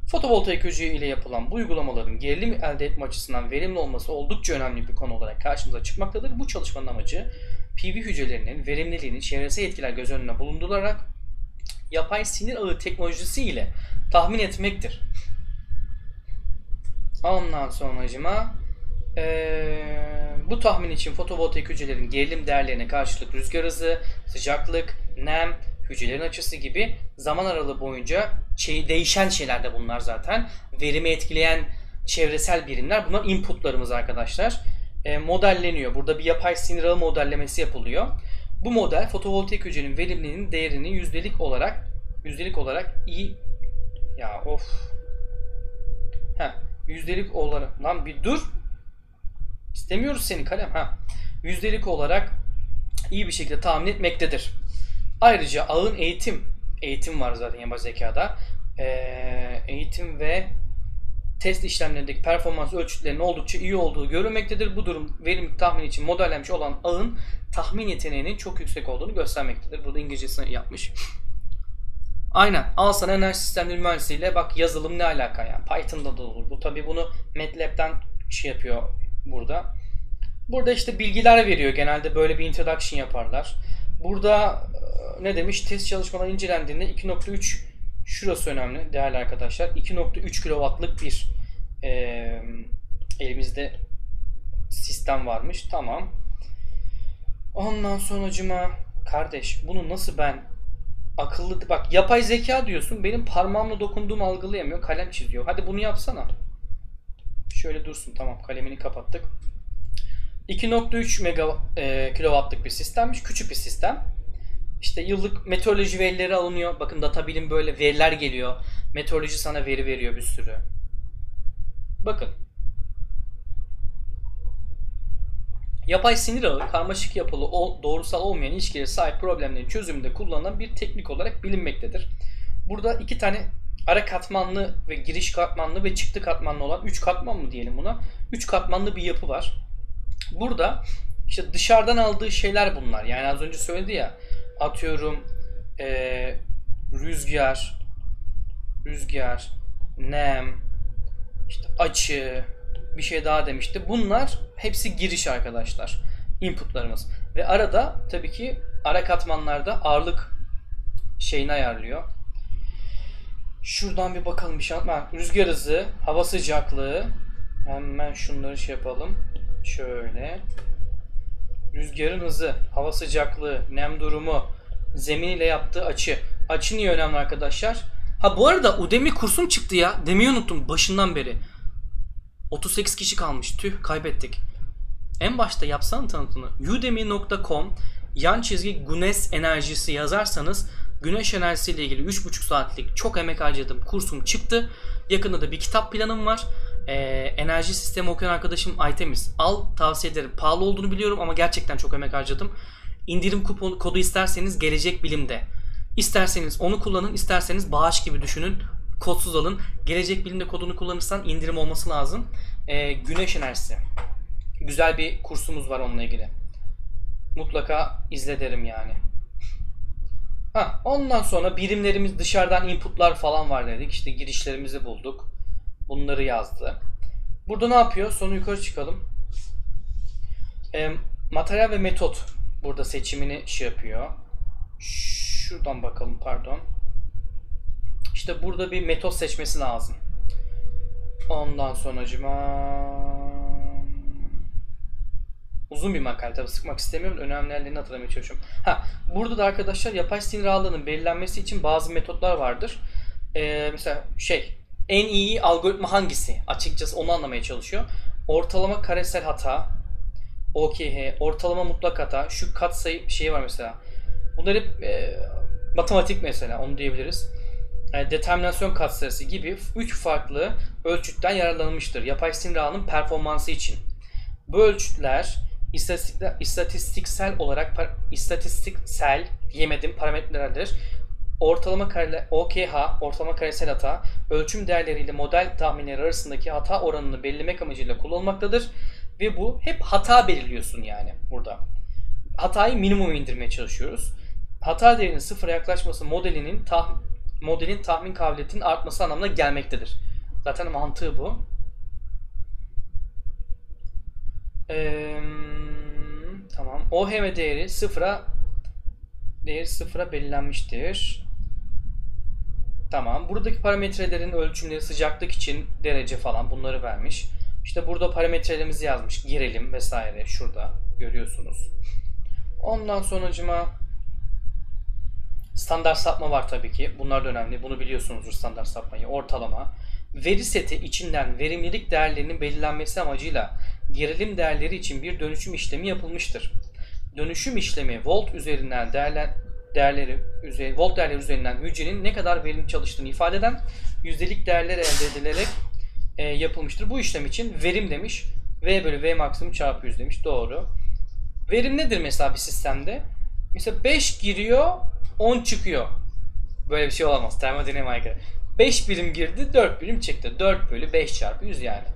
Fotovoltaik ışığı ile yapılan bu uygulamaların gerilim elde etme açısından verimli olması oldukça önemli bir konu olarak karşımıza çıkmaktadır. Bu çalışmanın amacı PV hücrelerinin verimliliğini çevresel etkiler göz önüne bulundurularak yapay sinir ağı teknolojisi ile tahmin etmektir. Ondan sonracıma ee, bu tahmin için fotovoltaik hücrelerin gerilim değerlerine karşılık rüzgar hızı, sıcaklık, nem, hücrelerin açısı gibi zaman aralığı boyunca şey, değişen şeyler de bunlar zaten. Verimi etkileyen çevresel birimler. Bunlar inputlarımız arkadaşlar. E, modelleniyor. Burada bir yapay sinir ağı modellemesi yapılıyor. Bu model fotovoltaik hücrenin verimliliğinin değerini yüzdelik olarak yüzdelik olarak iyi ya of Heh, yüzdelik olarak lan bir dur İstemiyoruz seni kalem ha yüzdelik olarak iyi bir şekilde tahmin etmektedir. Ayrıca ağın eğitim, eğitim var zaten yapay zekada. Ee, eğitim ve test işlemlerindeki performans ölçütlerinin oldukça iyi olduğu görülmektedir. Bu durum verim tahmin için modellenmiş olan ağın tahmin yeteneğinin çok yüksek olduğunu göstermektedir. Burada İngilizcesini yapmış. Aynen. Al sana enerji sistemleri mühendisliğiyle bak yazılım ne alaka yani. Python'da da olur. Bu tabi bunu MATLAB'den şey yapıyor burada. Burada işte bilgiler veriyor. Genelde böyle bir introduction yaparlar. Burada ne demiş? Test çalışmaları incelendiğinde 2.3 şurası önemli değerli arkadaşlar. 2.3 kW'lık bir e, elimizde sistem varmış. Tamam. Ondan sonracıma kardeş bunu nasıl ben akıllı bak yapay zeka diyorsun benim parmağımla dokunduğum algılayamıyor kalem çiziyor. Hadi bunu yapsana. Şöyle dursun tamam kalemini kapattık. 2.3 mega e, kilowattlık bir sistemmiş. Küçük bir sistem. İşte yıllık meteoroloji verileri alınıyor. Bakın data bilim böyle veriler geliyor. Meteoroloji sana veri veriyor bir sürü. Bakın. Yapay sinir ağı karmaşık yapılı doğrusal olmayan ilişkileri sahip problemlerin çözümünde kullanılan bir teknik olarak bilinmektedir. Burada iki tane ara katmanlı ve giriş katmanlı ve çıktı katmanlı olan 3 katman mı diyelim buna? 3 katmanlı bir yapı var. Burada işte dışarıdan aldığı şeyler bunlar. Yani az önce söyledi ya atıyorum e, rüzgar, rüzgar, nem, işte açı, bir şey daha demişti. Bunlar hepsi giriş arkadaşlar. Inputlarımız. Ve arada tabii ki ara katmanlarda ağırlık şeyini ayarlıyor. Şuradan bir bakalım bir şey anlatma. Rüzgar hızı, hava sıcaklığı. Hemen şunları şey yapalım. Şöyle. Rüzgarın hızı, hava sıcaklığı, nem durumu, zemin ile yaptığı açı. Açı niye önemli arkadaşlar? Ha bu arada Udemy kursum çıktı ya. Demeyi unuttum başından beri. 38 kişi kalmış. Tüh kaybettik. En başta yapsan tanıtımını. Udemy.com yan çizgi güneş enerjisi yazarsanız güneş enerjisiyle ilgili 3,5 saatlik çok emek harcadım kursum çıktı. Yakında da bir kitap planım var. Ee, enerji sistemi okuyan arkadaşım Aytemiz. Al tavsiye ederim. Pahalı olduğunu biliyorum ama gerçekten çok emek harcadım. İndirim kupon kodu isterseniz gelecek bilimde. İsterseniz onu kullanın, isterseniz bağış gibi düşünün. Kodsuz alın. Gelecek bilimde kodunu kullanırsan indirim olması lazım. Ee, güneş enerjisi. Güzel bir kursumuz var onunla ilgili. Mutlaka izle derim yani. Ha, ondan sonra birimlerimiz dışarıdan inputlar falan var dedik. İşte girişlerimizi bulduk. Bunları yazdı. Burada ne yapıyor? Sonra yukarı çıkalım. E, materyal ve metot burada seçimini şey yapıyor. şuradan bakalım pardon. İşte burada bir metot seçmesi lazım. Ondan sonracıma uzun bir makale tabi sıkmak istemiyorum. Önemli yerlerini hatırlamaya çalışıyorum. Ha, burada da arkadaşlar yapay sinir ağlarının belirlenmesi için bazı metotlar vardır. Ee, mesela şey en iyi algoritma hangisi? Açıkçası onu anlamaya çalışıyor. Ortalama karesel hata, OKH, ortalama mutlak hata, şu katsayı şeyi var mesela. Bunlar hep e, matematik mesela onu diyebiliriz. Yani determinasyon katsayısı gibi 3 farklı ölçütten yararlanılmıştır yapay sinir ağının performansı için. Bu ölçütler istatistiksel olarak istatistiksel diyemedim parametrelerdir. Ortalama kare, OKH, ortalama karesel hata, ölçüm değerleriyle model tahminleri arasındaki hata oranını belirlemek amacıyla kullanılmaktadır. Ve bu hep hata belirliyorsun yani burada. Hatayı minimum indirmeye çalışıyoruz. Hata değerinin sıfıra yaklaşması modelinin tah modelin tahmin kabiliyetinin artması anlamına gelmektedir. Zaten mantığı bu. Ee, tamam. OHM değeri sıfıra değeri sıfıra belirlenmiştir. Tamam. Buradaki parametrelerin ölçümleri sıcaklık için derece falan bunları vermiş. İşte burada parametrelerimizi yazmış. Girelim vesaire. Şurada görüyorsunuz. Ondan sonucuma standart sapma var tabii ki. Bunlar da önemli. Bunu biliyorsunuzdur standart sapmayı. Ortalama. Veri seti içinden verimlilik değerlerinin belirlenmesi amacıyla gerilim değerleri için bir dönüşüm işlemi yapılmıştır. Dönüşüm işlemi volt üzerinden değerler, değerleri üzeri, volt değerleri üzerinden hücrenin ne kadar verimli çalıştığını ifade eden yüzdelik değerler elde edilerek e, yapılmıştır. Bu işlem için verim demiş. V bölü V maksimum çarpı 100 demiş. Doğru. Verim nedir mesela bir sistemde? Mesela 5 giriyor 10 çıkıyor. Böyle bir şey olamaz. Termodinamiğe göre. 5 birim girdi 4 birim çıktı. 4 bölü 5 çarpı 100 yani.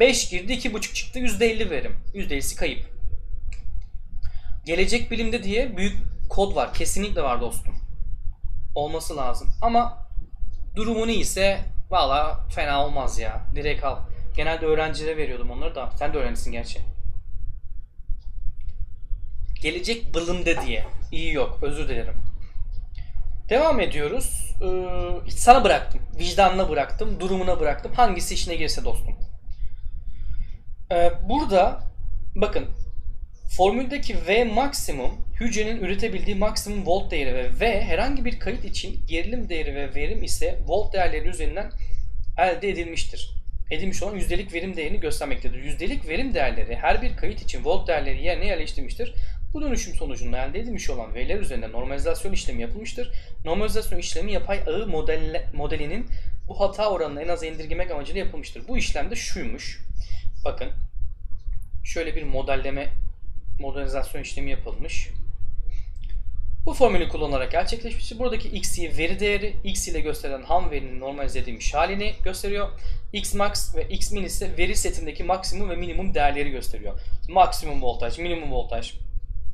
5 girdi 2,5 çıktı %50 verim. %50'si kayıp. Gelecek bilimde diye büyük kod var. Kesinlikle var dostum. Olması lazım. Ama durumu ise valla fena olmaz ya. Direkt al. Genelde öğrencilere veriyordum onları da. Sen de öğrencisin gerçi. Gelecek bilimde diye. İyi yok. Özür dilerim. Devam ediyoruz. Ee, sana bıraktım. Vicdanına bıraktım. Durumuna bıraktım. Hangisi işine girse dostum. Ee, burada bakın formüldeki V maksimum hücrenin üretebildiği maksimum volt değeri ve V herhangi bir kayıt için gerilim değeri ve verim ise volt değerleri üzerinden elde edilmiştir. Edilmiş olan yüzdelik verim değerini göstermektedir. Yüzdelik verim değerleri her bir kayıt için volt değerleri yerine yerleştirmiştir. Bu dönüşüm sonucunda elde edilmiş olan veriler üzerinde normalizasyon işlemi yapılmıştır. Normalizasyon işlemi yapay ağı modelle, modelinin bu hata oranını en az indirgemek amacıyla yapılmıştır. Bu işlemde şuymuş. Bakın şöyle bir modelleme modernizasyon işlemi yapılmış. Bu formülü kullanarak gerçekleşmiştir. Buradaki x'i veri değeri, x ile gösterilen ham verinin normalize edilmiş halini gösteriyor. x max ve x min ise veri setindeki maksimum ve minimum değerleri gösteriyor. Maksimum voltaj, minimum voltaj.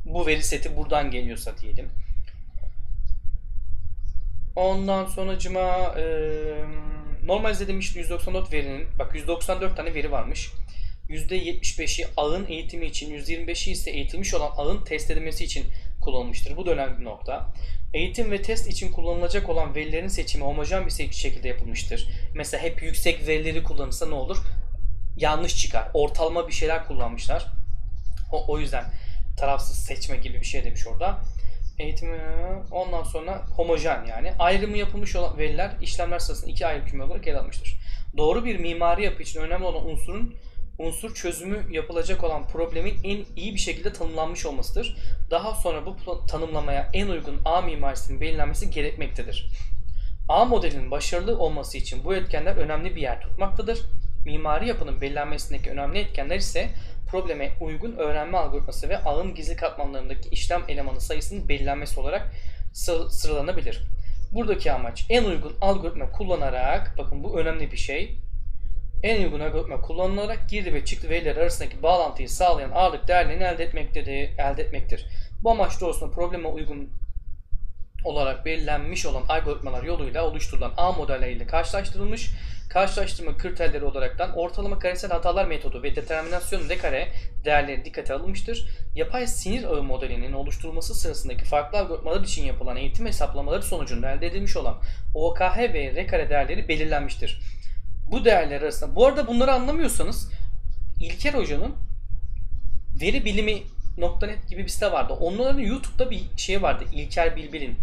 Bu veri seti buradan geliyorsa diyelim. Ondan sonracıma e, normalize edilmiş 194 verinin, bak 194 tane veri varmış. %75'i ağın eğitimi için, %25'i ise eğitilmiş olan ağın test edilmesi için kullanılmıştır. Bu da önemli bir nokta. Eğitim ve test için kullanılacak olan verilerin seçimi homojen bir şekilde yapılmıştır. Mesela hep yüksek verileri kullanırsa ne olur? Yanlış çıkar. Ortalama bir şeyler kullanmışlar. O, o yüzden tarafsız seçme gibi bir şey demiş orada. Eğitimi ondan sonra homojen yani ayrımı yapılmış olan veriler işlemler sırasında iki ayrı küme olarak ele almıştır. Doğru bir mimari yapı için önemli olan unsurun unsur çözümü yapılacak olan problemin en iyi bir şekilde tanımlanmış olmasıdır. Daha sonra bu tanımlamaya en uygun A mimarisinin belirlenmesi gerekmektedir. A modelinin başarılı olması için bu etkenler önemli bir yer tutmaktadır. Mimari yapının belirlenmesindeki önemli etkenler ise probleme uygun öğrenme algoritması ve ağın gizli katmanlarındaki işlem elemanı sayısının belirlenmesi olarak sıralanabilir. Buradaki amaç en uygun algoritma kullanarak, bakın bu önemli bir şey, en uygun algoritma kullanılarak girdi ve çıktı veriler arasındaki bağlantıyı sağlayan ağırlık değerlerini elde etmektedir. Elde etmektir. Bu amaç doğrusunda probleme uygun olarak belirlenmiş olan algoritmalar yoluyla oluşturulan A modelleriyle karşılaştırılmış. Karşılaştırma kriterleri olaraktan ortalama karesel hatalar metodu ve determinasyon de kare değerleri dikkate alınmıştır. Yapay sinir ağı modelinin oluşturulması sırasındaki farklı algoritmalar için yapılan eğitim hesaplamaları sonucunda elde edilmiş olan OKH ve R kare değerleri belirlenmiştir. Bu değerler arasında, bu arada bunları anlamıyorsanız İlker Hoca'nın veri bilimi .net gibi bir site vardı. Onların YouTube'da bir şey vardı. İlker Bilbil'in.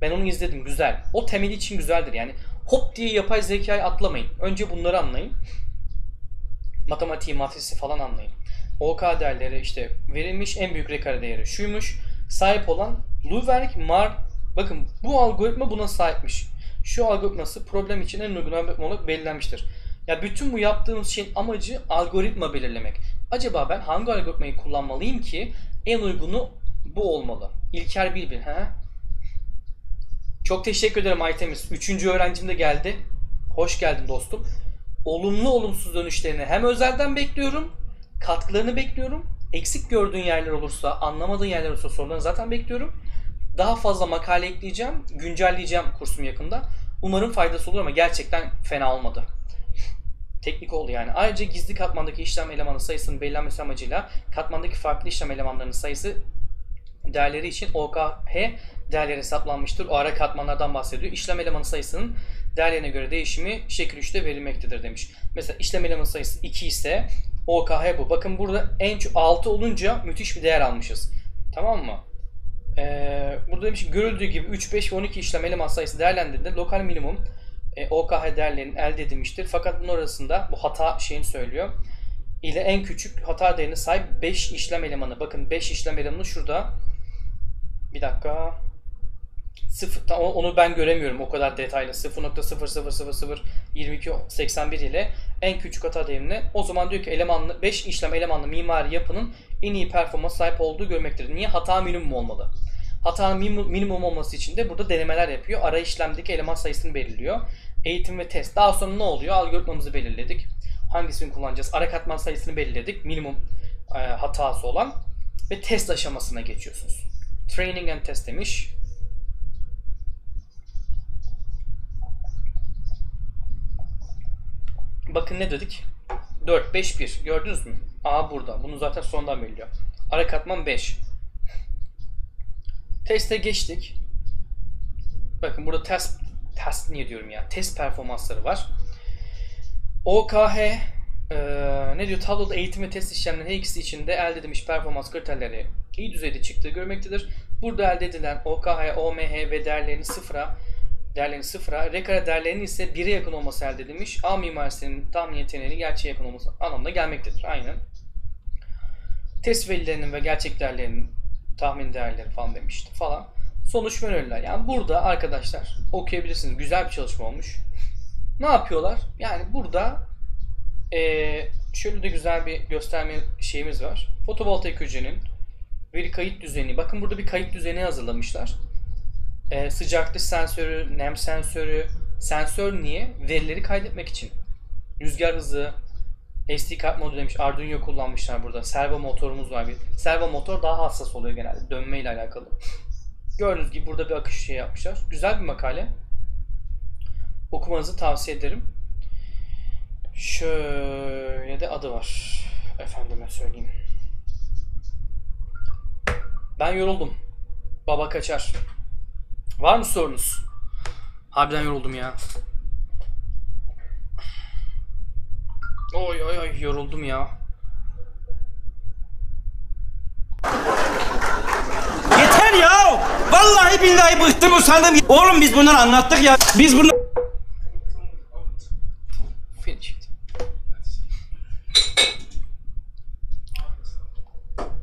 Ben onu izledim. Güzel. O temel için güzeldir. Yani hop diye yapay zekayı atlamayın. Önce bunları anlayın. Matematiği, matrisi falan anlayın. OK değerleri işte verilmiş en büyük rekare değeri şuymuş. Sahip olan Luverk Mar bakın bu algoritma buna sahipmiş. Şu algoritması problem için en uygun algoritma olarak belirlenmiştir. Ya bütün bu yaptığımız şeyin amacı algoritma belirlemek. Acaba ben hangi algoritmayı kullanmalıyım ki en uygunu bu olmalı. İlker Bilbil. He? Çok teşekkür ederim Aytemiz. Üçüncü öğrencim de geldi. Hoş geldin dostum. Olumlu olumsuz dönüşlerini hem özelden bekliyorum. Katkılarını bekliyorum. Eksik gördüğün yerler olursa, anlamadığın yerler olursa sorularını zaten bekliyorum. Daha fazla makale ekleyeceğim. Güncelleyeceğim kursum yakında. Umarım faydası olur ama gerçekten fena olmadı teknik oldu yani. Ayrıca gizli katmandaki işlem elemanı sayısının belirlenmesi amacıyla katmandaki farklı işlem elemanlarının sayısı değerleri için OKH değerleri hesaplanmıştır. O ara katmanlardan bahsediyor. İşlem elemanı sayısının değerlerine göre değişimi şekil 3'te verilmektedir demiş. Mesela işlem elemanı sayısı 2 ise OKH bu. Bakın burada en çok 6 olunca müthiş bir değer almışız. Tamam mı? Ee, burada demiş görüldüğü gibi 3, 5 ve 12 işlem eleman sayısı değerlendirildiğinde lokal minimum e, OKH değerlerinin elde edilmiştir. Fakat bunun arasında bu hata şeyini söylüyor. ile en küçük hata değerine sahip 5 işlem elemanı. Bakın 5 işlem elemanı şurada. Bir dakika. Sıfır, onu ben göremiyorum o kadar detaylı. 0.0002281 ile en küçük hata değerine. O zaman diyor ki elemanlı 5 işlem elemanlı mimari yapının en iyi performans sahip olduğu görmektedir. Niye? Hata minimum olmalı. Hatanın minimum olması için de burada denemeler yapıyor. Ara işlemdeki eleman sayısını belirliyor. Eğitim ve test. Daha sonra ne oluyor? Algoritmamızı belirledik. Hangisini kullanacağız? Ara katman sayısını belirledik. Minimum e, hatası olan. Ve test aşamasına geçiyorsunuz. Training and test demiş. Bakın ne dedik? 4, 5, 1. Gördünüz mü? A burada. Bunu zaten sondan belirliyor. Ara katman 5. Teste geçtik. Bakın burada test test niye diyorum ya? Test performansları var. OKH e, ne diyor? Tabloda eğitim ve test işlemlerinin her ikisi için de elde edilmiş performans kriterleri iyi düzeyde çıktığı görmektedir. Burada elde edilen OKH, OMH ve değerlerinin sıfıra değerlerinin sıfıra, rekare değerlerinin ise 1'e yakın olması elde edilmiş. A mimarisinin tahmin yeteneğinin gerçeğe yakın olması anlamına gelmektedir. Aynen. Test verilerinin ve gerçek değerlerinin tahmin değerleri falan demişti falan. Sonuç öneriler. Yani burada arkadaşlar okuyabilirsiniz. Güzel bir çalışma olmuş. Ne yapıyorlar? Yani burada ee, şöyle de güzel bir gösterme şeyimiz var. Fotovoltaik hücrenin veri kayıt düzeni. Bakın burada bir kayıt düzeni hazırlamışlar. E, sıcaklık sensörü, nem sensörü. Sensör niye? Verileri kaydetmek için. Rüzgar hızı, SD kart modu demiş. Arduino kullanmışlar burada. Servo motorumuz var. Bir. Servo motor daha hassas oluyor genelde. Dönme ile alakalı. Gördüğünüz gibi burada bir akış şey yapmışlar. Güzel bir makale. Okumanızı tavsiye ederim. Şöyle de adı var. Efendime söyleyeyim. Ben yoruldum. Baba kaçar. Var mı sorunuz? Harbiden yoruldum ya. Oy oy oy yoruldum ya. Yeter ya! Vallahi billahi bıktım usandım. Oğlum biz bunları anlattık ya. Biz bunu...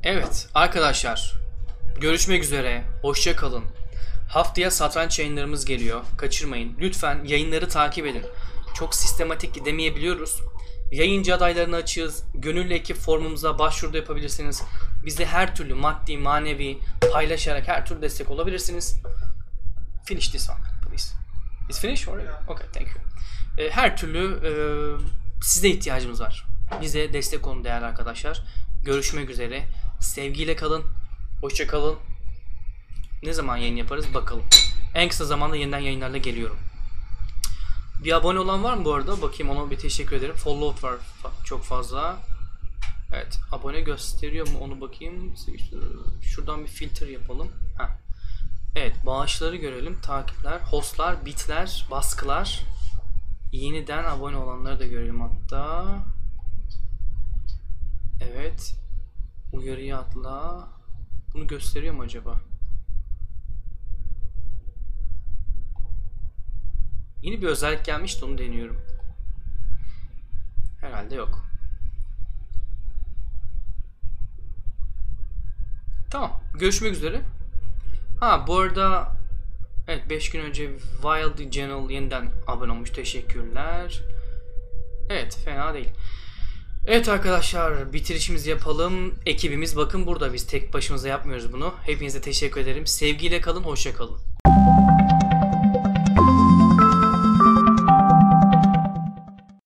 Evet arkadaşlar. Görüşmek üzere. Hoşça kalın. Haftaya satranç yayınlarımız geliyor. Kaçırmayın. Lütfen yayınları takip edin. Çok sistematik gidemeyebiliyoruz. Yayıncı adaylarını açığız. Gönüllü ekip formumuza başvuruda yapabilirsiniz. Bize her türlü maddi, manevi paylaşarak her türlü destek olabilirsiniz. Finish this one, please. Is finish or? Okay, thank you. E, her türlü e, size ihtiyacımız var. Bize destek olun değerli arkadaşlar. Görüşmek üzere. Sevgiyle kalın. Hoşça kalın. Ne zaman yayın yaparız bakalım. En kısa zamanda yeniden yayınlarla geliyorum. Bir abone olan var mı bu arada? Bakayım ona bir teşekkür ederim. Follow var çok fazla. Evet. Abone gösteriyor mu onu bakayım. Şuradan bir filtre yapalım. Heh. Evet. Bağışları görelim. Takipler, hostlar, bitler, baskılar. Yeniden abone olanları da görelim hatta. Evet. Uyarıyı atla. Bunu gösteriyor mu acaba? Yeni bir özellik gelmişti onu deniyorum. Herhalde yok. Tamam. Görüşmek üzere. Ha bu arada evet 5 gün önce Wild Channel yeniden abone olmuş. Teşekkürler. Evet fena değil. Evet arkadaşlar bitirişimizi yapalım. Ekibimiz bakın burada biz tek başımıza yapmıyoruz bunu. Hepinize teşekkür ederim. Sevgiyle kalın, hoşça kalın.